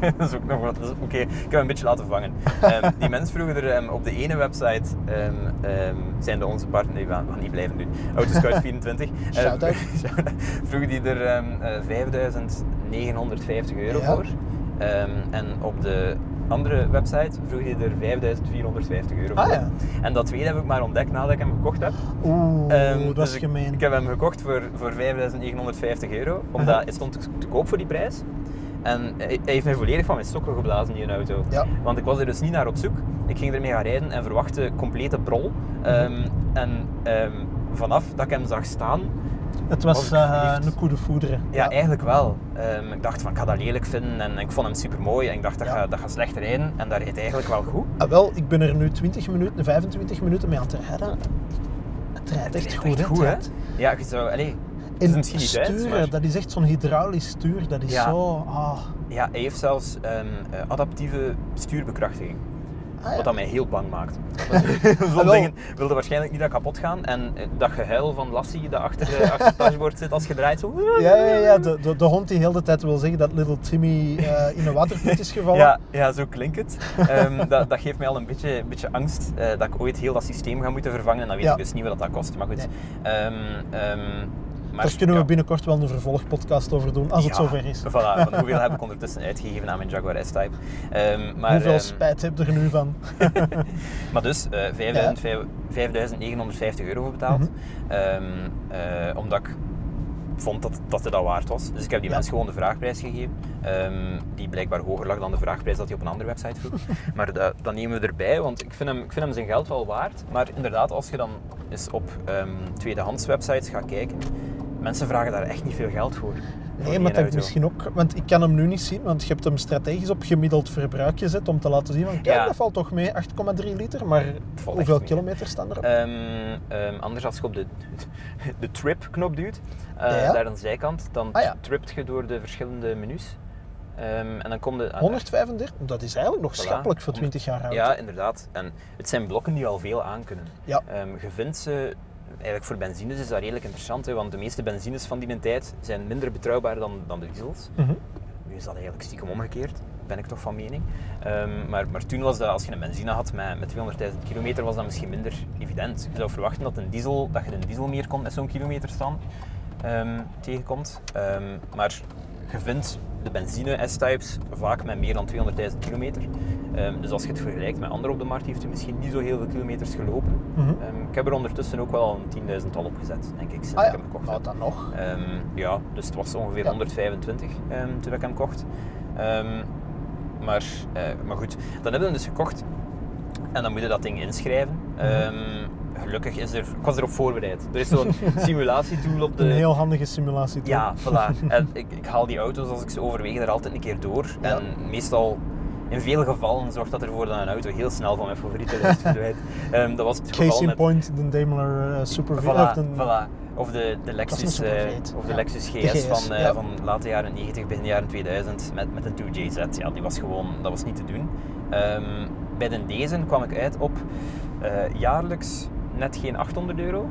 dat is ook nog wat... Oké, ik heb hem een beetje laten vangen. Ehm, die mens vroeger ehm, op de ene website ehm, zijn de onze partner... Nee, we gaan niet blijven doen. Autoscout24. eh, Shout-out. vroeg die er ehm eh, 5.950 euro Ja. voor. En op de andere website vroeg hij er 5.450 euro Ah, voor. ja. En dat tweede heb ik maar ontdekt nadat ik hem gekocht heb. Oeh, dat dus is ik- gemeen. Ik, heb hem gekocht voor, voor 5.950 euro, omdat Aha. het stond te koop voor die prijs. En hij heeft mij volledig van mijn sokken geblazen, die auto. Ja. Want ik was er dus niet naar op zoek. Ik ging ermee gaan rijden en verwachtte complete brol. Mhm. Ehm, en ehm, vanaf dat ik hem zag staan, Het was was ik eh, een koede voederen. ja, eigenlijk wel. Ehm, ik dacht van, ik ga dat lelijk vinden en ik vond hem super mooi. En ik dacht, dat, Ja. dat gaat slecht rijden. En dat rijdt eigenlijk wel goed. Ah, wel, ik ben er nu 20 minuten, 25 minuten mee aan het rijden. Het rijdt echt goed, goed, hè? Ja, je zou... Is En sturen, maar... dat is echt zo'n hydraulisch stuur. Dat is Ja. zo... Ah, Ja, hij heeft zelfs ehm, eh, adaptieve stuurbekrachtiging. Ah, ja. Wat dat mij heel bang maakt. Ah, Zo'n wel. dingen wilde waarschijnlijk niet dat kapot gaan. En eh, dat gehuil van Lassie dat achter, de- achter het dashboard zit als je draait. Zo. Ja, ja, ja. De, de, de hond die heel de tijd wil zeggen dat little Timmy eh, in een waterput is gevallen. Ja, ja, zo klinkt het. Ehm, dat, dat geeft mij al een beetje, een beetje angst eh, dat ik ooit heel dat systeem ga moeten vervangen. En dan weet Ja. ik dus niet wat dat kost. Maar goed. Nee. Ehm, maar, Daar kunnen we ja. binnenkort wel een vervolgpodcast over doen, als het Ja, zover is. Voilà, want hoeveel heb ik ondertussen uitgegeven aan mijn Jaguar S-Type. Ehm, maar, Hoeveel ehm, spijt heb je er nu van? Maar dus eh 5000 5.950 euro voor betaald. Mhm. Ehm, eh, omdat ik vond dat, dat het dat waard was. Dus ik heb die Ja. mensen gewoon de vraagprijs gegeven. ehm, die blijkbaar hoger lag dan de vraagprijs dat hij op een andere website vroeg. maar dat, dat nemen we erbij, want ik vind, hem, ik vind hem zijn geld wel waard. Maar inderdaad, als je dan eens op tweedehands websites gaat kijken, mensen vragen daar echt niet veel geld voor. Nee, maar dat misschien ook... Want ik kan hem nu niet zien, want je hebt hem strategisch op gemiddeld verbruik gezet om te laten zien van, kijk, Ja. dat valt toch mee, 8,3 liter, maar hoeveel kilometer staan erop? Ehm, ehm, anders als je op de, de trip-knop duwt, Ja. daar aan de zijkant, dan Ah, ja. tript je door de verschillende menus. Ehm, en dan kom je... 135, dat is eigenlijk nog Voilà. schappelijk voor 20 jaar oud. Ja, inderdaad. En het zijn blokken die al veel aankunnen. Ja. Ehm, je vindt ze... Eigenlijk voor benzines is dat redelijk interessant, hè, want de meeste benzines van die tijd zijn minder betrouwbaar dan, dan de diesels. Mhm. Nu is dat eigenlijk stiekem omgekeerd, ben ik toch van mening. Ehm, maar, maar toen was dat, als je een benzine had met, met 200.000 kilometer, was dat misschien minder evident. Je zou verwachten dat, een diesel, dat je een diesel meer kon met zo'n kilometer staan ehm, tegenkomt. Ehm, maar je vindt de benzine S-types vaak met meer dan 200.000 kilometer. Ehm, dus als je het vergelijkt met andere op de markt, heeft hij misschien niet zo heel veel kilometers gelopen. Mhm. Ehm, ik heb er ondertussen ook wel een 10.000 tal opgezet, denk ik, sinds Ah ik hem nou heb. dan nog. Ehm, ja, dus het was ongeveer Ja. 125 ehm, toen ik hem kocht. Maar, eh, maar goed, dan hebben we hem dus gekocht. En dan moet je dat ding inschrijven. Mhm. Ehm, gelukkig is er... Ik was erop voorbereid. Er is zo'n simulatietool op de... Een heel handige simulatie. toch? Ja, voilà. En ik, ik haal die auto's als ik ze overweeg er altijd een keer door. Ja. En meestal, in veel gevallen, zorgt dat ervoor dat een auto heel snel van mijn favoriete lijst verdwijnt. Ehm, dat was het Case in met... point, de Daimler uh, Super. Voilà, of de- voilà. Of de, de Lexus, eh, Super V8, of de ja. Lexus De GS, van, eh, ja. van late jaren 90, begin jaren 2000 met, met een 2JZ. Ja, die was gewoon, dat was niet te doen. Ehm, bij de deze kwam ik uit op eh, jaarlijks net geen 800 euro.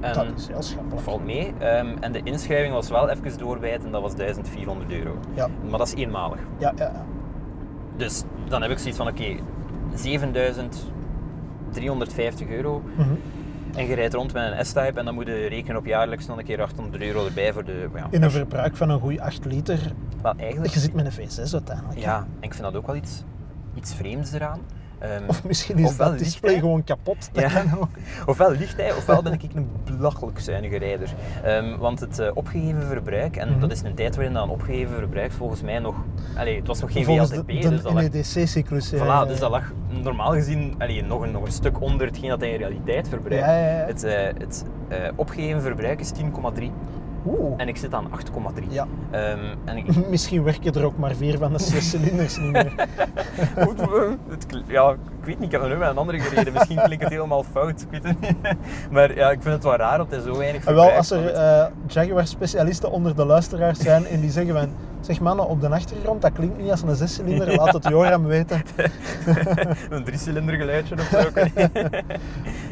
En Dat is heel schappelijk. valt mee. Ehm, en de inschrijving was wel even doorbijten, dat was 1400 euro. Ja, Maar dat is eenmalig. ja, ja. ja. Dus dan heb ik zoiets van, oké, 7350 euro. Mhm. En je rijdt rond met een S-Type en dan moet je rekenen op jaarlijks nog een keer 800 euro erbij voor de... Ja, In een verbruik van een goede 8 liter. wel eigenlijk... Je zit met een V6 uiteindelijk. Ja, en ik vind dat ook wel iets, iets vreemds eraan. Ehm, Of misschien is dat display hij- gewoon kapot. Dat Ja. kan ook. Ofwel ligt hij, ofwel ben ik een belachelijk zuinige rijder. Ehm, want het eh, opgegeven verbruik, en Mhm. dat is een tijd waarin dat een opgegeven verbruik volgens mij nog... Allee, het was nog geen Volgens de, VLTP, de dus dat lag, NEDC-cyclus. voilà, dus dat lag normaal gezien allee, nog, een, nog een stuk onder hetgeen dat hij in realiteit verbruikt. Ja. Het, eh, het eh, opgegeven verbruik is 10,3 Oeh. en ik zit aan 8,3. Ja. Ehm, en ik, Misschien werken er ook maar vier van de zes cilinders niet meer. Goed, ja, ik weet niet, ik heb er nu met een andere gereden. Misschien klinkt het helemaal fout, ik weet het niet. Maar ja, ik vind het wel raar dat hij zo weinig En wel, verbruikt. als er eh, Jaguar-specialisten onder de luisteraars zijn en die zeggen van... Zeg mannen, op de achtergrond, dat klinkt niet als een zescilinder, laat het Joram weten. een driecilinder geluidje of zo. Hij,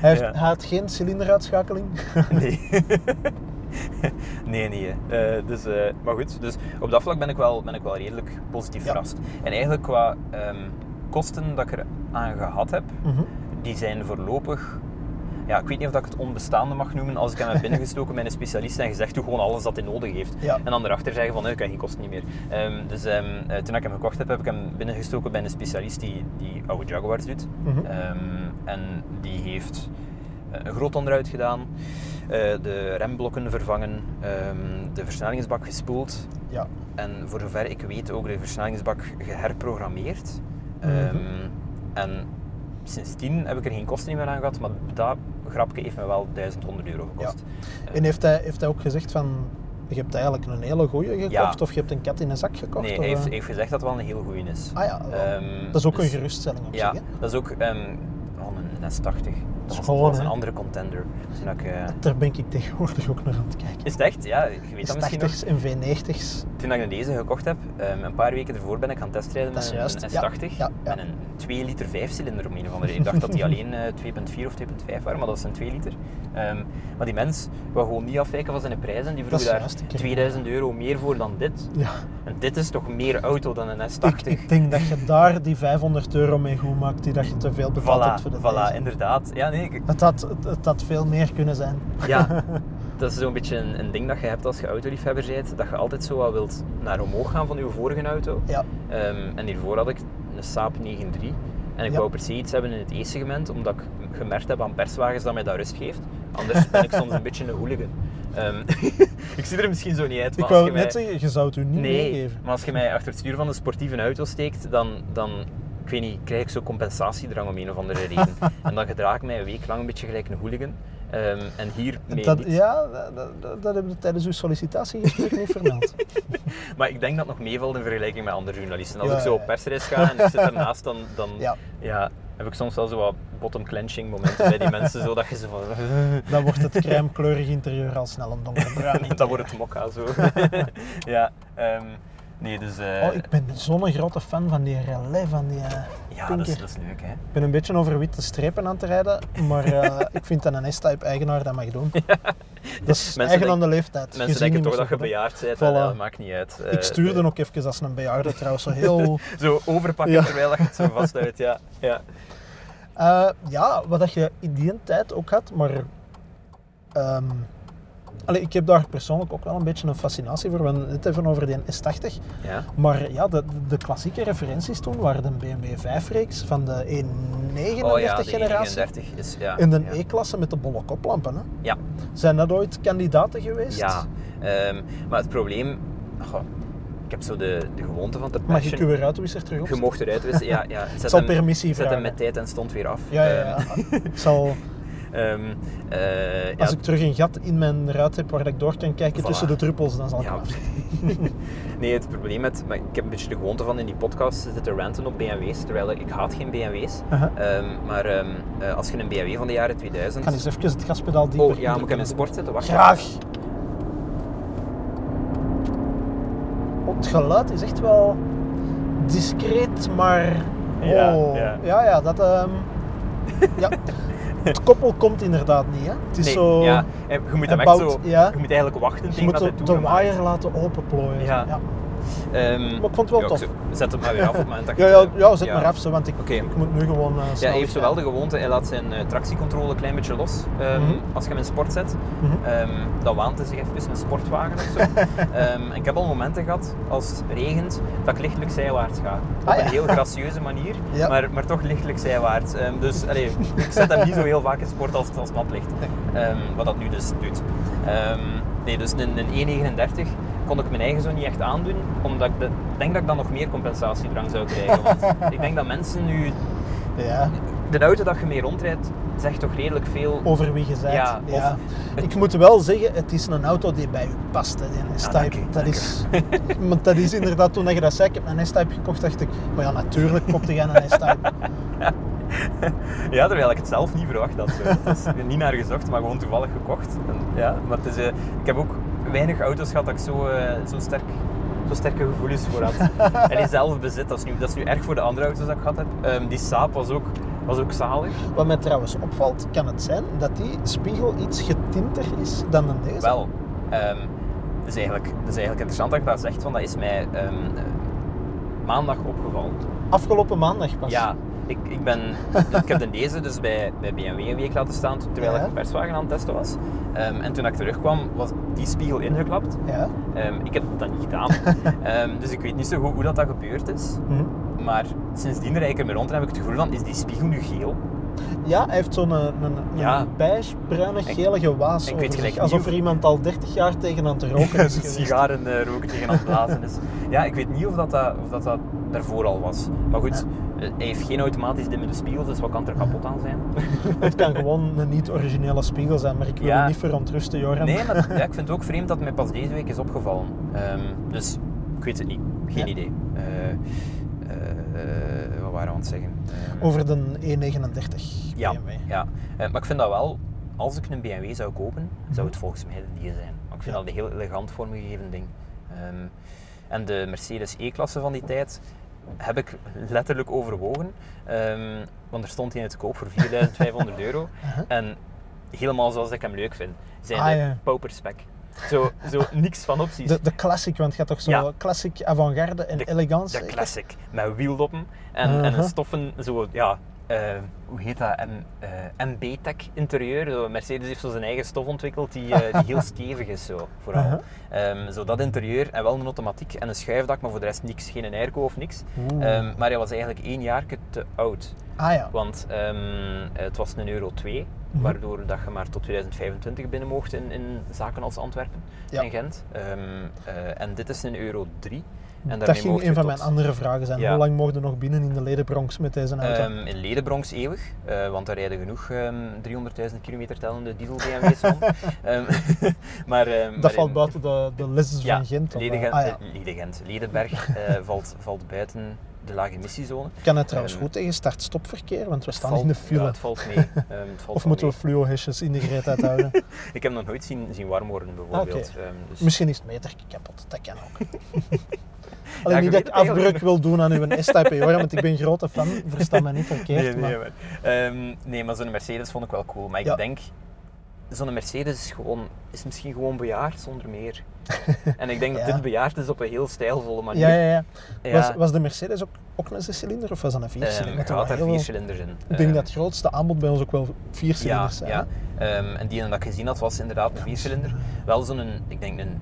heeft, Ja. hij had geen cilinderuitschakeling. Nee. nee, nee. Eh, dus, eh, maar goed, dus op dat vlak ben ik wel, ben ik wel redelijk positief Ja. verrast. En eigenlijk qua ehm, kosten dat ik er aan gehad heb, Mhm. die zijn voorlopig. Ja, ik weet niet of dat ik het onbestaande mag noemen als ik hem heb binnengestoken bij een specialist en gezegd doe gewoon alles dat hij nodig heeft. Ja. En dan erachter zeggen van nee, ik heb geen kosten niet meer. Ehm, dus ehm, eh, toen ik hem gekocht heb, heb ik hem binnengestoken bij een specialist die, die oude Jaguars doet. Mhm. En die heeft een groot onderhoud gedaan, eh, de remblokken vervangen, ehm, de versnellingsbak gespoeld. Ja. En voor zover ik weet ook de versnellingsbak geherprogrammeerd. Mhm. Ehm, en sindsdien heb ik er geen kosten meer aan gehad, maar dat grapje heeft me wel 1100 euro gekost. Eh, En heeft hij, heeft hij ook gezegd van... Je hebt eigenlijk een hele goeie gekocht Ja. of je hebt een kat in een zak gekocht? nee, hij heeft, eh? hij heeft gezegd dat het wel een heel goeie is. Ah ja. Ehm, dat is ook dus- een geruststelling op Ja, zich. dat is ook oh, een S80. Dat was een andere contender. Toen ik, eh, Daar ben ik tegenwoordig ook naar aan het kijken. is het echt? Ja, je weet dat misschien nog. S80's en V90's. Toen ik deze gekocht heb, ehm, een paar weken ervoor ben ik gaan testrijden is met een ja. S80. Ja, ja. Met een 2 liter 5 cilinder om een of andere reden. Ik dacht dat die alleen eh, 2.4 of 2.5 waren, maar dat is een 2 liter. Ehm, maar die mens wou gewoon niet afwijken van zijn prijzen. Die vroeg is daar juist, ik ken 2000 euro meer voor dan dit. Ja, En dit is toch meer auto dan een ik, S80? ik denk dat je daar die 500 euro mee goed maakt, die dat je te veel hebt Voilà, voor de voilà, inderdaad. Ja, nee, ik- Het had, het, het had veel meer kunnen zijn. Ja, dat is zo'n beetje een, een ding dat je hebt als je autoliefhebber bent, dat je altijd zo wat wilt naar omhoog gaan van je vorige auto. Ja, Ehm, en hiervoor had ik een Saab 9.3 en ik Ja. wou per se iets hebben in het E-segment, omdat ik gemerkt heb aan perswagens dat mij dat rust geeft. Anders ben ik soms een beetje een hooligan. Ehm, ik zie er misschien zo niet uit, ik wou mij... net zeggen, je zou het u niet Nee, meegeven. maar als je mij achter het stuur van een sportieve auto steekt, dan, dan ik weet niet, krijg ik zo compensatiedrang om een of andere reden. en dan gedraag ik mij een week lang een beetje gelijk een hooligan. Ehm, en hier mee Dat, ja, dat, dat, dat hebben we tijdens uw sollicitatiegesprek niet vermeld. Maar ik denk dat nog meevalt in vergelijking met andere journalisten. Als Ja, ik zo op persreis ga en ik zit ernaast, dan, dan Ja. ja, heb ik soms wel zo wat bottom clenching momenten bij die mensen, zo dat je zo van... Dan wordt het crèmekleurig interieur al snel een donkerbruin. dan wordt het mokka zo. ja, ehm, nee, dus... eh, Oh, ik ben zo'n grote fan van die relais, van die eh, ja, dat is, pinker. dat is leuk, hè. Ik ben een beetje over witte strepen aan het rijden, maar eh, ik vind dat een S-Type eigenaar dat mag doen. Dat is Mensen eigen denk- aan de leeftijd. Mensen denken toch dat je bejaard bent, Voilà. en dat maakt niet uit. Ik stuurde ook even als een bejaarde trouwens, zo heel... Zo overpakken Ja. terwijl je het zo vasthoudt, ja. ja. Ja, wat dat je in die tijd ook had, maar... ehm, allee, ik heb daar persoonlijk ook wel een beetje een fascinatie voor. We hadden het even over die S80. ja. Maar ja, de, de klassieke referenties toen waren de BMW 5-reeks van de E39 Oh ja, de generatie. 39 is... Ja, En de ja. E-klasse met de bolle koplampen. Hè. Ja, Zijn dat ooit kandidaten geweest? ja. Ehm, maar het probleem... goh, ik heb zo de, de gewoonte van te Mag ik passion. uw ruitenwisser terug Je mocht eruit ja. ja. Zet zal hem- permissie Zet hem met tijd en stond weer af. Ja, ja, ja. Ehm, ik zal, ehm, eh, als ja, ik terug een gat in mijn ruit heb waar ik door kan kijken Voilà. tussen de druppels, dan zal ik Ja. nee, het probleem met... Maar ik heb een beetje de gewoonte van in die podcast te zitten ranten op BMW's, terwijl ik, haat geen BMW's. Ehm, maar ehm, eh, als je een BMW van de jaren 2000... Ik ga eens even het gaspedaal dieper Oh ja, moet ik hem in sport zetten? Wacht. Graag. Oh, het geluid is echt wel discreet, maar... Ja, oh. ja. ja, ja, dat... ehm, ja. Het koppel komt inderdaad niet, hè. Het is Nee, zo... ja, en je moet hem Hij echt bouwt- zo... ja. Je moet eigenlijk wachten Je tegen moet dat de, hij de wire laten openplooien. Ja. ja. Ehm, Maar ik vond het wel ja, tof. Zet het maar weer af op het moment dat je Ja, ja, eh, ja, zet maar af, want ik, ik moet nu gewoon eh Ja, hij heeft zowel de gewoonte, hij laat zijn eh, tractiecontrole een klein beetje los ehm, Mhm. als je hem in sport zet. Mhm. Ehm, dan waant hij zich even een sportwagen of zo. Ehm, en ik heb al momenten gehad, als het regent, dat ik lichtelijk zijwaarts ga. Op Ah, een heel gracieuze manier, maar, maar toch lichtelijk zijwaarts. Dus allee, ik zet hem niet zo heel vaak in sport als het als nat ligt. Wat dat nu dus doet. Nee, dus een, een E39 kon ik mijn eigen zo niet echt aandoen, omdat ik de- denk dat ik dan nog meer compensatiedrang zou krijgen. Want ik denk dat mensen nu... Ja, De auto dat je mee rondrijdt, zegt toch redelijk veel... over wie je bent. Ja, Ik moet wel zeggen, het is een auto die bij u past. Hè, die S-Type. dank u, dat, is, want dat is inderdaad, toen je dat zei, ik heb een S-Type gekocht, dacht ik, maar ja, natuurlijk kopte jij een S-Type. Ja, terwijl ik het zelf niet verwacht had. zo. Het is niet naar gezocht, maar gewoon toevallig gekocht. En, ja, maar het is, eh, ik heb ook weinig auto's gehad dat ik zo, eh, zo, sterk, zo sterke gevoelens voor had. en die zelf bezit, dat is, nu, dat is nu erg voor de andere auto's dat ik gehad heb. Ehm, die Saab was ook, was ook zalig. Wat mij trouwens opvalt, kan het zijn dat die spiegel iets getinter is dan dan deze? Wel, ehm, dat, is eigenlijk, dat is eigenlijk interessant dat je dat zegt, want dat is mij ehm, eh, maandag opgevallen. Afgelopen maandag pas. Ja, ik, ik, ben, ik heb de deze dus bij, bij BMW een week laten staan terwijl Ja. ik een perswagen aan het testen was. Ehm, en toen ik terugkwam, was die spiegel ingeklapt. Ja. Ehm, ik heb dat niet gedaan, Ehm, dus ik weet niet zo goed hoe dat, dat gebeurd is. Mhm. Maar sindsdien rijd ik ermee rond en heb ik het gevoel van, is die spiegel nu geel? Ja, hij heeft zo'n een, een, een Ja. beige, bruine, gelige waas ik over weet gelijk zich, Alsof er iemand al 30 jaar tegen aan te roken is geweest. sigaren eh, roken tegen aan het blazen is. Ja, ik weet niet of dat, dat, of dat, dat daarvoor al was. Maar goed, eh, hij heeft geen automatisch dimmende spiegels, dus wat kan er kapot aan zijn? Het kan gewoon een niet-originele spiegel zijn, maar ik wil Ja. niet verontrusten, Joran. Nee, maar ja, ik vind het ook vreemd dat het mij pas deze week is opgevallen. Ehm, dus ik weet het niet. Geen Ja. idee. Eh, eh, wat waren we aan het zeggen? Ehm, Over de E39 ja, BMW. ja. Eh, maar ik vind dat wel, als ik een BMW zou kopen, zou het volgens mij de die zijn. Maar ik vind Mhm. Dat een heel elegant vormgegeven ding. Ehm, en de Mercedes E-klasse van die tijd heb ik letterlijk overwogen. Ehm, want er stond hij te koop voor 4500 euro. Uh-huh. En helemaal zoals ik hem leuk vind. Zijn Ah, ja. pauperspec. Zo, zo niks van opties. De, de classic, want het gaat toch zo Ja. classic avant-garde en De- elegance. De classic, met wieldoppen en, en Uh-huh. een stoffen, zo, ja, eh, hoe heet dat, M, eh, MB-tech interieur. Zo, Mercedes heeft zo zijn eigen stof ontwikkeld die, eh, die heel stevig is, zo, vooral. Ehm, zo dat interieur en wel een automatiek en een schuifdak, maar voor de rest niks, geen airco of niks. Ehm, maar hij was eigenlijk één jaar te oud. ah ja. Want ehm, het was een euro 2, Mhm. waardoor dat je maar tot 2025 binnen mocht in, in zaken als Antwerpen Ja. en Gent. En dit is een euro 3. En dat ging een van tot- mijn andere vragen zijn. Ja. Hoe lang mocht je nog binnen in de ledenbronx met deze auto? Ehm, in Ledenbronx eeuwig, eh, want daar rijden genoeg ehm 300.000 kilometer tellende diesel BMW's rond. Ehm, maar, ehm, maar dat valt in- buiten de, de lessen ja, van Gent. of, eh, ah, ja. eh, Ledegent. Ledenberg valt, valt buiten de lage emissiezone. Kan het trouwens ehm, goed tegen start-stopverkeer? Want we staan Valt- in de file. Ja, het valt mee. Ehm, het valt of moeten we fluo-hesjes in de greet houden? Ik heb nog nooit zien, zien warm worden bijvoorbeeld. Ehm, dus Misschien is het metertje kapot, dat kan ook. Alleen niet dat ik afbreuk wil doen aan uw S-Type hoor, want ik ben grote fan, versta me niet verkeerd. nee, nee, maar... maar, ehm, nee, maar zo'n Mercedes vond ik wel cool. Maar ik Ja. denk, zo'n Mercedes is, gewoon, is misschien gewoon bejaard zonder meer. en ik denk dat dit bejaard is op een heel stijlvolle manier. Ja, ja, ja. Was, was de Mercedes ook, ook een zescilinder of was dat een ehm, viercilinder? er had daar waren heel vier veel- cilinders in. Ik denk Ehm, dat het grootste aanbod bij ons ook wel vier Ja, cilinders zijn. ja. en die dat ik gezien had was inderdaad een viercilinder. Wel zo'n, ik denk een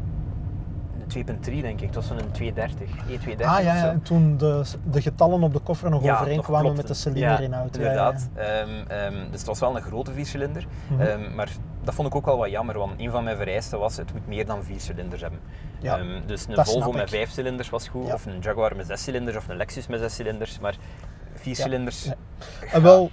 2.3 denk ik. Het was zo'n 230, E230 Ah ja, en toen de, de getallen op de koffer nog Ja, overeenkwamen nog met de cilinder Ja, inhoud. Ja. Inderdaad. Ehm, ehm, dus het was wel een grote viercilinder. Ehm, maar dat vond ik ook wel wat jammer, want een van mijn vereisten was het moet meer dan vier cilinders hebben. Ja, Ehm, dus een dat Volvo met vijf cilinders was goed, of een Jaguar met zes cilinders, of een Lexus met zes cilinders. Maar vier cilinders... En wel,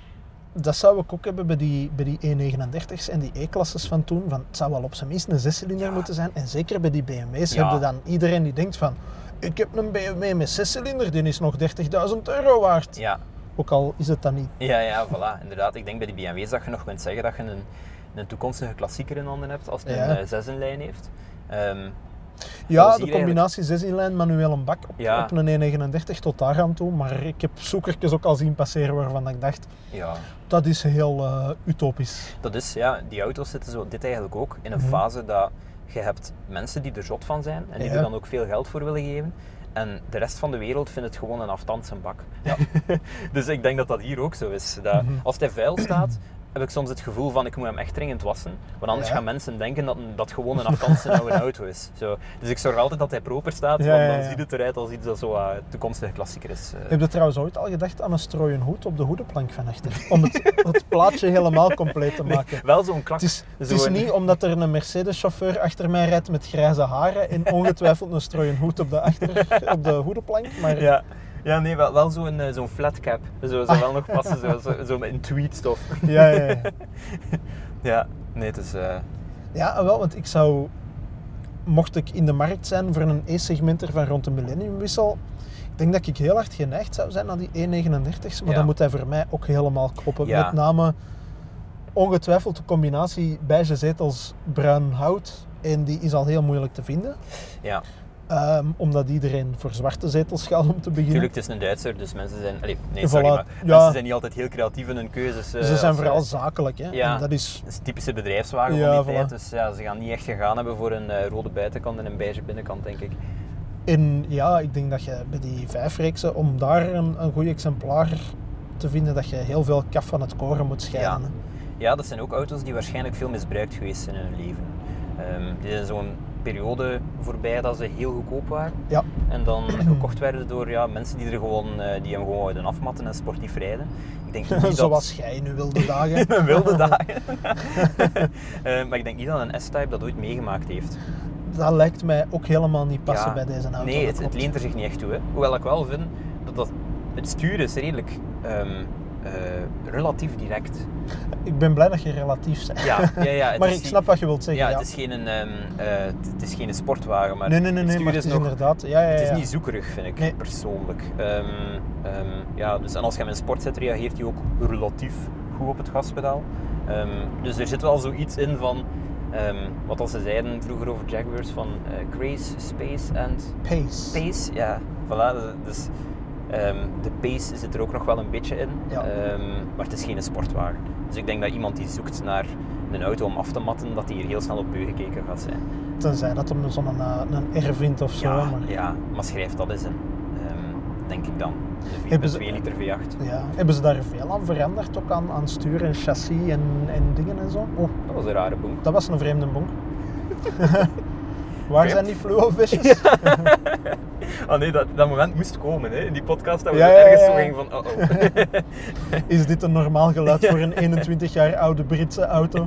dat zou ik ook hebben bij die, bij die E39's en die E-klasses van toen. Van, het zou wel op zijn minst een zescilinder Ja. moeten zijn. En zeker bij die BMW's Ja. heb je dan iedereen die denkt van... Ik heb een BMW met zescilinder, die is nog 30.000 euro waard. Ja, Ook al is het dan niet. ja, ja, voilà. Inderdaad, ik denk bij die BMW's dat je nog kunt zeggen dat je een, een toekomstige klassieker in handen hebt als Ja. een uh, zesenlijn heeft. Ehm, Ja, de combinatie 6-in-lijn, manuele bak op, Ja. op een E39 tot daar aan toe. Maar ik heb zoekertjes ook al zien passeren waarvan ik dacht, ja, dat is heel eh, utopisch. Dat is, ja, die auto's zitten zo, dit eigenlijk ook, in een Mhm. fase dat je hebt mensen die er zot van zijn en die Ja. er dan ook veel geld voor willen geven. En de rest van de wereld vindt het gewoon een aftandse bak. Ja. dus ik denk dat dat hier ook zo is. Dat Mhm. Als hij vuil staat, heb ik soms het gevoel van ik moet hem echt dringend wassen. Want anders Ja. gaan mensen denken dat dat gewoon een aftandse oude auto is. Zo. Dus ik zorg altijd dat hij proper staat, Ja, want dan ziet het eruit als iets dat zo uh, toekomstige klassieker is. eh. Heb je trouwens ooit al gedacht aan een strooien hoed op de hoedenplank van achter? Om het, het plaatje helemaal compleet te maken. Wel zo'n klak. Het is, het zo is een- niet omdat er een Mercedes-chauffeur achter mij rijdt met grijze haren en ongetwijfeld een strooien hoed op de, achter, op de hoedenplank, maar Ja, ja nee, wel, wel zo'n eh, zo'n flat cap. Zo zou wel nog passen, zo, zo, zo in tweedstof. ja, ja, ja. Ja, nee, het is... eh, Ja, wel, want ik zou, mocht ik in de markt zijn voor een E-segmenter van rond de millenniumwissel, ik denk dat ik heel hard geneigd zou zijn naar die E39's, maar Ja. dan moet hij voor mij ook helemaal kloppen. Ja. Met name ongetwijfeld de combinatie beige zetels bruin hout en die is al heel moeilijk te vinden. ja, Ehm, omdat iedereen voor zwarte zetels gaat om te beginnen. natuurlijk, het is een Duitser, dus mensen zijn... Nee, Voilà, sorry, maar ja. mensen zijn niet altijd heel creatief in hun keuzes. eh, Ze zijn vooral eh, zakelijk. Hè? ja. En dat is, Het is typische bedrijfswagen Ja, van die voilà. tijd, dus ja, ze gaan niet echt gegaan hebben voor een eh, rode buitenkant en een beige binnenkant, denk ik. en ja, ik denk dat je bij die vijfreeksen, om daar een, een goed exemplaar te vinden, dat je heel veel kaf van het koren moet scheiden. Ja. Ja, dat zijn ook auto's die waarschijnlijk veel misbruikt geweest zijn in hun leven. Ehm die zijn zo'n periode voorbij dat ze heel goedkoop waren. Ja. En dan gekocht werden door ja, mensen die, er gewoon, eh, die hem gewoon wilden afmatten en sportief rijden. Ik denk niet dat... Zoals jij in uw wilde dagen. Wilde dagen. Eh, maar ik denk niet dat een S-Type dat ooit meegemaakt heeft. Dat lijkt mij ook helemaal niet passen Ja, bij deze auto. Nee, het, leent er zich niet echt toe. Hè. Hoewel ik wel vind dat, dat het stuur is redelijk ehm, eh, relatief direct. Ik ben blij dat je relatief bent. Ja, ja, ja. maar ik snap wat je wilt zeggen. Ja, Ja, het is geen, een, ehm, eh, het, is geen sportwagen, maar nee, nee, nee, het nee maar het is nog, inderdaad. Ja, ja, ja. het is niet zoekerig, vind ik Nee. persoonlijk. Ehm, ehm, ja, dus, en als je hem in sport zet, reageert hij ook relatief goed op het gaspedaal. Dus er zit wel zoiets in van, wat als ze zeiden vroeger over Jaguars, van eh, grace, space en Pace. pace. Ja, voilà. dus- Ehm, de pace zit er ook nog wel een beetje in, Ja. Ehm, maar het is geen sportwagen. Dus ik denk dat iemand die zoekt naar een auto om af te matten, dat hij hier heel snel op beu gekeken gaat zijn. Tenzij dat hem zo'n uh, een R vindt of zo. Ja, maar... ja, maar schrijf dat eens in. Ehm, denk ik dan. De Hebben 4.2 ze- liter V8. Ja. Hebben ze daar veel aan veranderd, ook aan, aan stuur en chassis en, en dingen en zo? Oh, Dat was een rare bonk. dat was een vreemde bonk. Waar zijn die fluo-visjes? Oh nee, dat, dat moment moest komen hè, in die podcast dat we Ja, er ergens zo gingen van oh oh. Is dit een normaal geluid voor een 21 jaar oude Britse auto?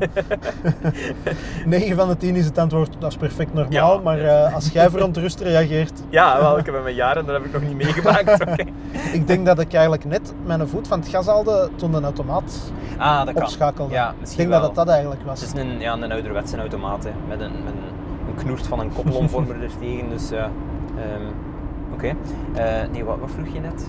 9 van de 10 is het antwoord, dat is perfect normaal. Maar eh, als jij verontrust reageert, ja, wel, ik heb hem mijn jaren, dat heb ik nog niet meegemaakt. ik denk dat ik eigenlijk net mijn voet van het gas haalde toen de automaat Ah, dat kan. opschakelde. Ja, ik denk wel. dat het dat eigenlijk was. Het is een, ja, een ouderwetse automaat hè, met een, met een knoert van een koppelomvormer er tegen. Dus ja, ehm, oké. Eh, nee, wat, wat vroeg je net?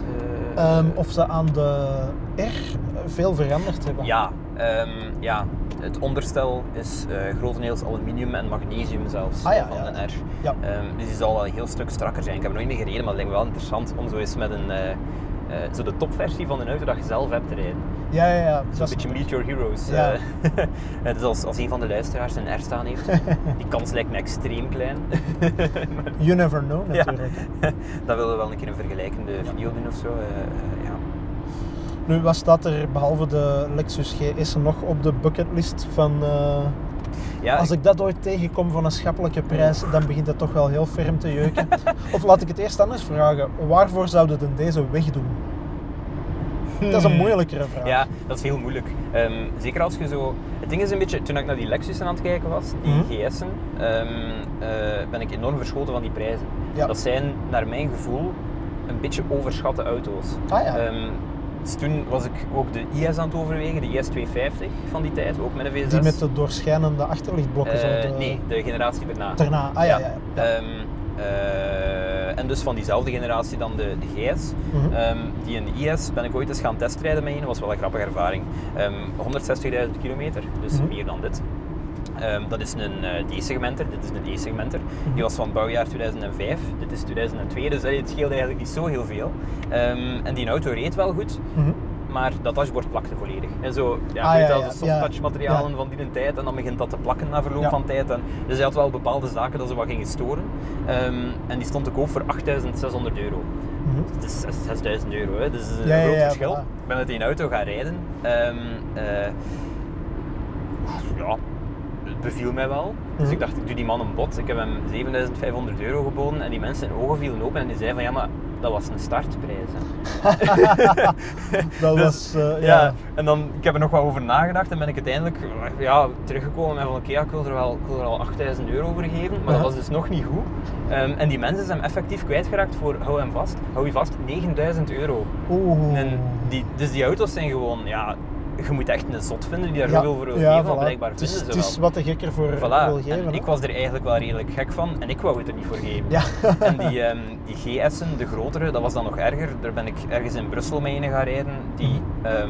Eh, Ehm, of ze aan de R veel veranderd hebben. Ja, ehm, ja, het onderstel is eh, grotendeels aluminium en magnesium zelfs Ah, ja, van ja. de R. Ja. Dus die zal wel een heel stuk strakker zijn. Ik heb er nooit mee gereden, maar het lijkt me wel interessant om zo eens met een, eh, zo de topversie van een auto dat je zelf hebt rijden. ja, ja. ja. Dat is- beetje Meet Your Heroes. Ja. eh. dus als, als een van de luisteraars een R staan heeft, die kans lijkt me extreem klein. You never know Ja. natuurlijk. Dan willen we wel een keer een vergelijkende video doen of zo. ja. Nu, wat staat er behalve de Lexus GS nog op de bucketlist van... Ja, als ik dat ooit tegenkom van een schappelijke prijs, dan begint het toch wel heel ferm te jeuken. of laat ik het eerst anders vragen. Waarvoor zouden ze deze wegdoen? Dat is een moeilijkere vraag. Hmm. Ja, dat is heel moeilijk. Ehm, zeker als je zo... Het ding is een beetje, toen ik naar die Lexus aan het kijken was, die Mhm. GS'en, ehm, eh, ben ik enorm verschoten van die prijzen. Ja. Dat zijn, naar mijn gevoel, een beetje overschatte auto's. Ah ja. Ehm, toen was ik ook de IS aan het overwegen, de IS 250 van die tijd, ook met een V6. Die met de doorschijnende achterlichtblokken. de... Nee, de generatie daarna. Daarna, ah ja, ja. ja. Ehm, eh, en dus van diezelfde generatie dan de, de GS. Mhm. Ehm, die in de IS ben ik ooit eens gaan testrijden met een, was wel een grappige ervaring. Ehm 160.000 kilometer, dus Mhm. meer dan dit. Ehm, dat is een eh, D-segmenter, dit is een E-segmenter. Mhm. Die was van bouwjaar 2005, dit is 2002, dus eh, het scheelde eigenlijk niet zo heel veel. Ehm, en die auto reed wel goed, Mhm. maar dat dashboard plakte volledig. En zo, ja, Ah, weet ja, ja, zo ja. soft-touch materialen van die tijd en dan begint dat te plakken na verloop van tijd. En, dus hij had wel bepaalde zaken dat ze wat gingen storen. Ehm, en die stond te koop voor 8600 euro. Mhm. Het is 6- 6000 euro, hè. dus dat is een groot verschil. Ik ben met die auto gaan rijden. Eh, ja, het beviel mij wel. Dus Mhm. ik dacht, ik doe die man een bod. Ik heb hem 7500 euro geboden en die mensen zijn ogen vielen open en die zeiden van ja, maar dat was een startprijs. hè. Dat Dus, was, eh, ja. ja. en dan, ik heb er nog wat over nagedacht en ben ik uiteindelijk ja, teruggekomen met van oké, ja, ik wil er wel, ik wil er al 8000 euro voor geven, maar dat was dus nog niet goed. Ehm, en die mensen zijn effectief kwijtgeraakt voor, hou hem vast, hou je vast, 9000 euro. Oeh. En die, dus die auto's zijn gewoon, ja, je moet echt een zot vinden die daar zoveel voor wil geven, maar voilà. blijkbaar het is, vinden het ze is wel. wat de gekker voor Voilà. wil geven. en ik was er eigenlijk wel redelijk gek van en ik wou het er niet voor geven. En die, ehm, die GS'en, de grotere, dat was dan nog erger. Daar ben ik ergens in Brussel mee in gaan rijden. Die, ehm,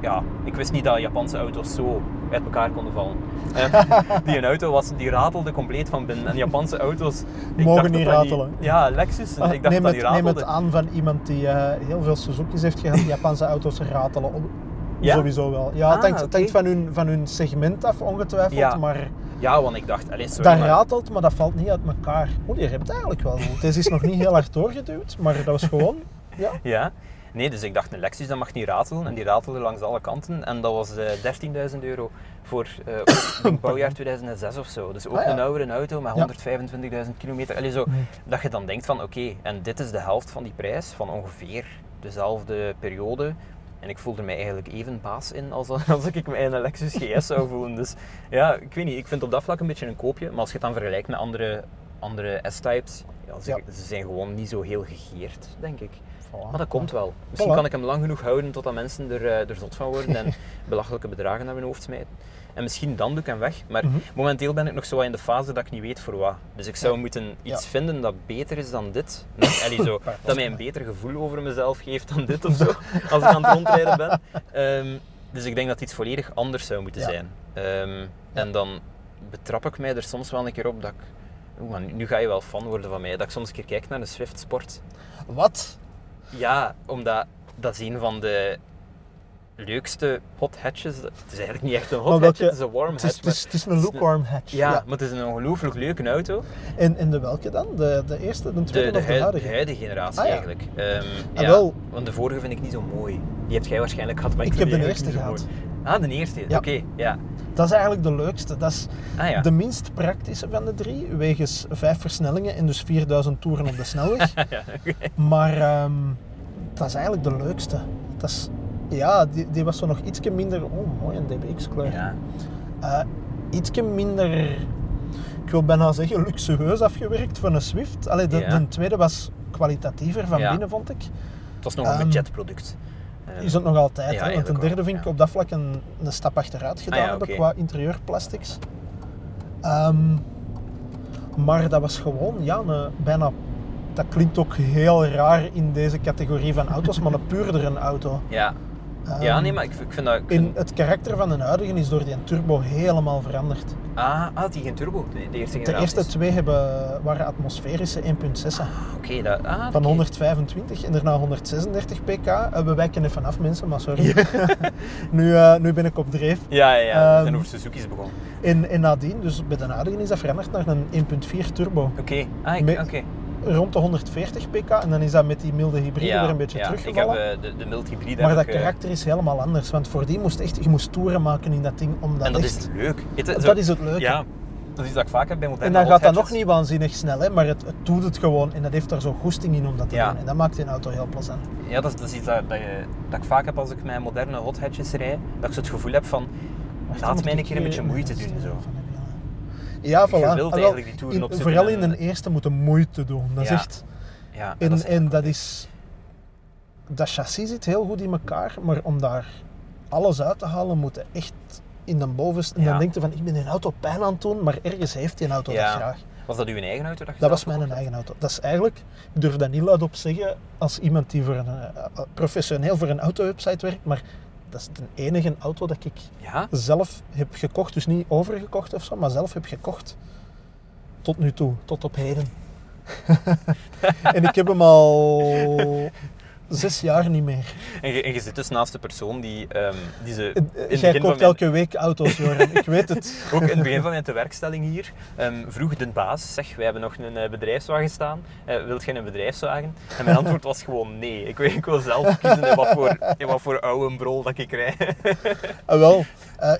ja, ik wist niet dat Japanse auto's zo uit elkaar konden vallen. Die een auto was, die ratelde compleet van binnen. En Japanse auto's... ik Mogen dacht niet dat ratelen. ja, Lexus, Ah, ik dacht neem, dat het, die neem het aan van iemand die eh, heel veel Suzuki's heeft gehad. Japanse auto's ratelen. Ja? Sowieso wel. Ja, het Ah, hangt, van, hun, van hun segment af, ongetwijfeld. Ja. Maar Ja, want ik dacht, allez, sorry, dat maar- ratelt, maar dat valt niet uit elkaar. Oeh, die remt eigenlijk wel goed. Deze is nog niet heel hard doorgeduwd, maar dat was gewoon... Ja. Ja. Nee, dus ik dacht een Lexus dat mag niet ratelen en die ratelde langs alle kanten en dat was eh 13.000 euro voor denk bouwjaar 2006 of zo. Dus ook Ah, ja. een oudere auto met Ja. 125.000 kilometer. Allee, zo, Dat je dan denkt van oké, en dit is de helft van die prijs van ongeveer dezelfde periode. En ik voelde mij eigenlijk even baas in als, als ik me in een Lexus GS zou voelen. Dus ja, ik weet niet, ik vind op dat vlak een beetje een koopje. Maar als je het dan vergelijkt met andere, andere S-types, ja, ze, Ja. ze zijn gewoon niet zo heel gegeerd, denk ik. Voilà. Maar dat komt wel. Misschien Voilà. kan ik hem lang genoeg houden totdat mensen er, eh, er zot van worden en belachelijke bedragen naar mijn hoofd smijten. En misschien dan doe ik hem weg. Maar Mhm. momenteel ben ik nog zo in de fase dat ik niet weet voor wat. Dus ik zou moeten iets Ja. vinden dat beter is dan dit. Allee, zo, dat mij een beter gevoel over mezelf geeft dan dit of zo. Als ik aan het rondrijden ben. Ehm, dus ik denk dat iets volledig anders zou moeten Ja. zijn. Ehm, En dan betrap ik mij er soms wel een keer op dat ik... Oeh, nu ga je wel fan worden van mij. Dat ik soms een keer kijk naar de Swift Sport. Wat? Ja, omdat dat is een van de leukste hot hatches. Het is eigenlijk niet echt een hot hatch, het is een warm hatch. het is, het is een lukewarm hatch. ja, maar het is een ongelooflijk leuke auto. En, en de welke dan? De, de eerste, de De, tweede de, of de hui- huidige? de huidige generatie Ah, ja. eigenlijk. Ah, ja, wel. Want de vorige vind ik niet zo mooi. Die hebt jij waarschijnlijk gehad, maar ik, Ik heb de eerste mooi. Ah, de eerste? Oké, ja. Dat is eigenlijk de leukste. Dat is Ah de minst praktische van de drie, wegens vijf versnellingen en dus 4000 toeren op de snelweg. Maar ehm, dat is eigenlijk de leukste. Dat is, ja, die, die was zo nog ietsje minder... Oh, mooi, een DBX-kleur. ja. Eh, ietsje minder... Ik wil bijna zeggen luxueus afgewerkt van een Swift. Allee, de, Ja. de tweede was kwalitatiever van Ja. binnen, vond ik. Het was nog een Ehm, budgetproduct. Ehm, Is het nog altijd, ja, hè? want een eigenlijk derde vind ik op dat vlak een, een stap achteruit gedaan Ah ja, hebben qua interieurplastics. Ehm, maar dat was gewoon, ja, een, bijna... Dat klinkt ook heel raar in deze categorie van auto's, maar een puurdere auto. Ja. Ehm, ja, nee, maar ik, ik vind dat... Ik In het karakter van de huidige is door die turbo helemaal veranderd. ah, ah, had die geen turbo? De, de eerste De eerste twee hebben, waren atmosferische 1.6 Oké, dat... Ah, van oké. 125 en daarna 136 pk. Eh, We wijken even af mensen, maar sorry. nu, eh, nu ben ik op dreef. Ja, ja, ja. we Ehm, zijn over Suzuki's begonnen. En, en nadien, dus bij de huidige is dat veranderd naar een 1.4 turbo. Oké, ah, oké. Rond de 140 pk en dan is dat met die milde hybride weer een beetje ja. teruggevallen. Ik heb eh, de, de mild hybride. maar dat eh, karakter is helemaal anders, want voor die moest echt, je moest toeren maken in dat ding om dat, En dat echt... is leuk. Weet je, dat is het leuke. Ja, dat is iets dat ik vaak heb bij moderne En dan gaat dat nog niet waanzinnig snel, hè, maar het, het doet het gewoon en dat heeft daar zo goesting in om dat te Ja. doen. En dat maakt een auto heel plezant. Ja, dat is, dat is iets dat, dat, ik vaak heb als ik met moderne hot hatches rijd. Dat ik zo het gevoel heb van, laat mij een keer een beetje moeite doen. Zo. Ja, voilà. wilt Ah, eigenlijk die toeren in- Vooral in de eerste moeten moeite doen. Dat is echt... Ja, En, dat is en dat is... Dat chassis zit heel goed in elkaar, maar om daar alles uit te halen, moet je echt in de bovenste... En Ja. dan denk je van, ik ben een auto pijn aan het doen, maar ergens heeft die een auto Ja. dat graag. Was dat uw eigen auto? Dat, je Dat was mijn eigen auto. Dat is eigenlijk, ik durf dat niet luid op zeggen, als iemand die voor een, eh, professioneel voor een auto-website werkt, maar dat is de enige auto dat ik? Ja? zelf heb gekocht, dus niet overgekocht of zo, maar zelf heb gekocht. Tot nu toe, tot op heden. en ik heb hem al zes jaar niet meer. En je, en je zit dus naast de persoon die, ehm, die ze in Eh, Jij koopt mijn- elke week auto's, Joran. Ik weet het. Ook in het begin van mijn tewerkstelling hier ehm, vroeg de baas, zeg, wij hebben nog een eh, bedrijfswagen staan, eh, wilt jij een bedrijfswagen? En mijn antwoord was gewoon nee. Ik wil, ik wil zelf kiezen in wat voor, in wat voor oude brol dat ik rij. Ah, wel,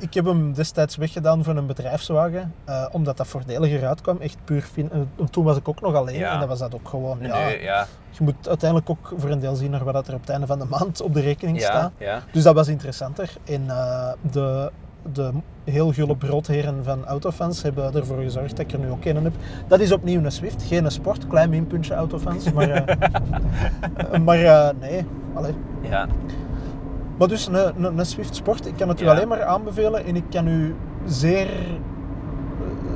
ik heb hem destijds weggedaan voor een bedrijfswagen, omdat dat voordeliger uitkwam. Echt puur fin- toen was ik ook nog alleen Ja. en dat was dat ook gewoon. Ja, Nee, ja. Je moet uiteindelijk ook voor een deel zien naar wat er op het einde van de maand op de rekening Ja, staat. ja. Dus dat was interessanter. En eh, de, de heel gulle broodheren van Autofans hebben ervoor gezorgd dat ik er nu ook een heb. Dat is opnieuw een Swift, geen een Sport, klein minpuntje Autofans. Maar, eh, maar eh, nee, allee. ja. Maar dus een, een, een Swift Sport, ik kan het u alleen maar aanbevelen en ik kan u zeer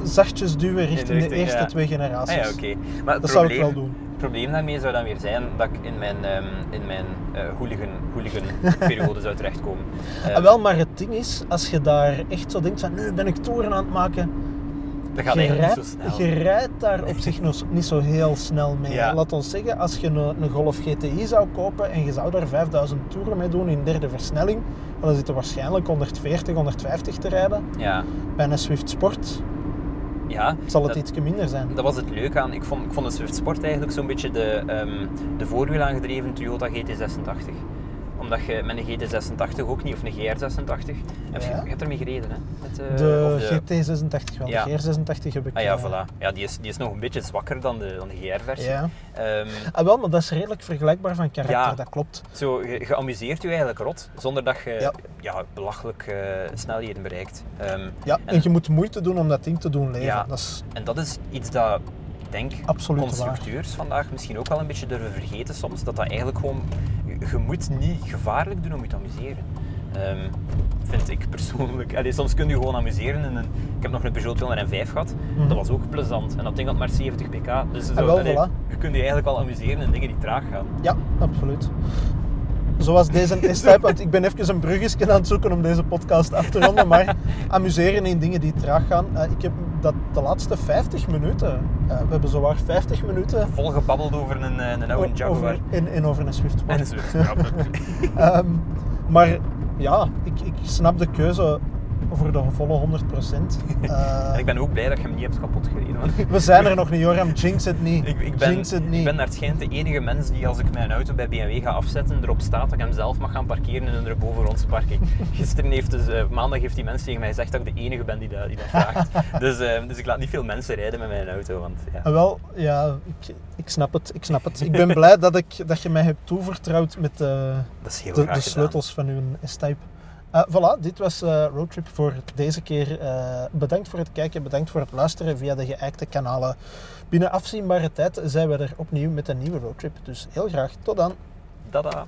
zachtjes duwen richting de eerste ja. twee Ah, generaties. ja, oké. Maar Dat zou ik probleem, wel doen. Het probleem daarmee zou dan weer zijn dat ik in mijn, ehm, in mijn eh hooligan, hooligan periode zou terechtkomen. Ehm, Ah, wel, maar het ding is, als je daar echt zo denkt van nu ben ik toeren aan het maken, dat gaat je, rijdt, niet zo snel. je rijdt daar op zich nog niet zo heel snel mee. Ja. Laat ons zeggen, als je een, een Golf GTI zou kopen en je zou daar 5000 toeren mee doen in derde versnelling, dan zit er waarschijnlijk 140, 150 te rijden. Ja, Bij een Swift Sport ja. zal het dat- ietsje minder zijn. Dat was het leuke aan. Ik vond, ik vond de Swift Sport eigenlijk zo'n beetje de, ehm de voorwielaangedreven Toyota GT86. Omdat je met een GT86 ook niet, of een GR86, heb je, Ja. je hebt ermee gereden hè? Met, eh, De, of GT86 wel, Ja. de GR86 heb ik... Ah ja, eh, voilà. Ja, die is, die is nog een beetje zwakker dan de, dan de GR-versie. Ja. Ehm, Ah, wel, maar dat is redelijk vergelijkbaar van karakter, Ja. dat klopt. zo, je, je amuseert je eigenlijk rot, zonder dat je Ja. ja. belachelijk eh, snelheden bereikt. Ehm, Ja, en, En- je moet moeite doen om dat ding te doen leven. Ja. Dat is, En dat is iets dat denk Absoluut constructeurs vandaag misschien ook wel een beetje durven vergeten soms. Dat dat eigenlijk gewoon... Je moet niet gevaarlijk doen om je te amuseren. Ehm, vind ik persoonlijk. Allee, soms kun je gewoon amuseren. En een, ik heb nog een Peugeot 205 gehad. Mhm. Dat was ook plezant. En dat ding had maar 70 pk. Dus zo, Ah, wel, allee, voilà. je kunt je eigenlijk wel amuseren in dingen die traag gaan. Ja, absoluut. Zoals deze S-Type, want ik ben even een bruggetje aan het zoeken om deze podcast af te ronden, maar amuseren in dingen die traag gaan. Eh, ik heb dat de laatste 50 minuten, eh, we hebben zowaar 50 minuten Vol gebabbeld over een, eh, een oude Jaguar. over, in, in over een Swift. En Ehm, maar ja, ik, ik snap de keuze voor de volle 100%. Eh, en ik ben ook blij dat je hem niet hebt kapot gereden. want we zijn er nog niet, Joram. Jinx het niet. Ik, ik, ben, Jinx het ik niet. ben naar het schijnt de enige mens die als ik mijn auto bij BMW ga afzetten, erop staat dat ik hem zelf mag gaan parkeren in een erboven rondse parking. Gisteren heeft dus, eh, maandag heeft die mens tegen mij gezegd dat ik de enige ben die dat, die dat vraagt. dus, eh, dus ik laat niet veel mensen rijden met mijn auto. Want, ja. Ah, Wel, ja, ik, ik snap het. Ik snap het. Ik ben blij dat, ik, dat je mij hebt toevertrouwd met eh, de, de sleutels van uw S-Type. Eh, voilà, dit was eh Roadtrip voor deze keer. Eh, bedankt voor het kijken, bedankt voor het luisteren via de geëikte kanalen. Binnen afzienbare tijd zijn we er opnieuw met een nieuwe Roadtrip. Dus heel graag, tot dan. Tada!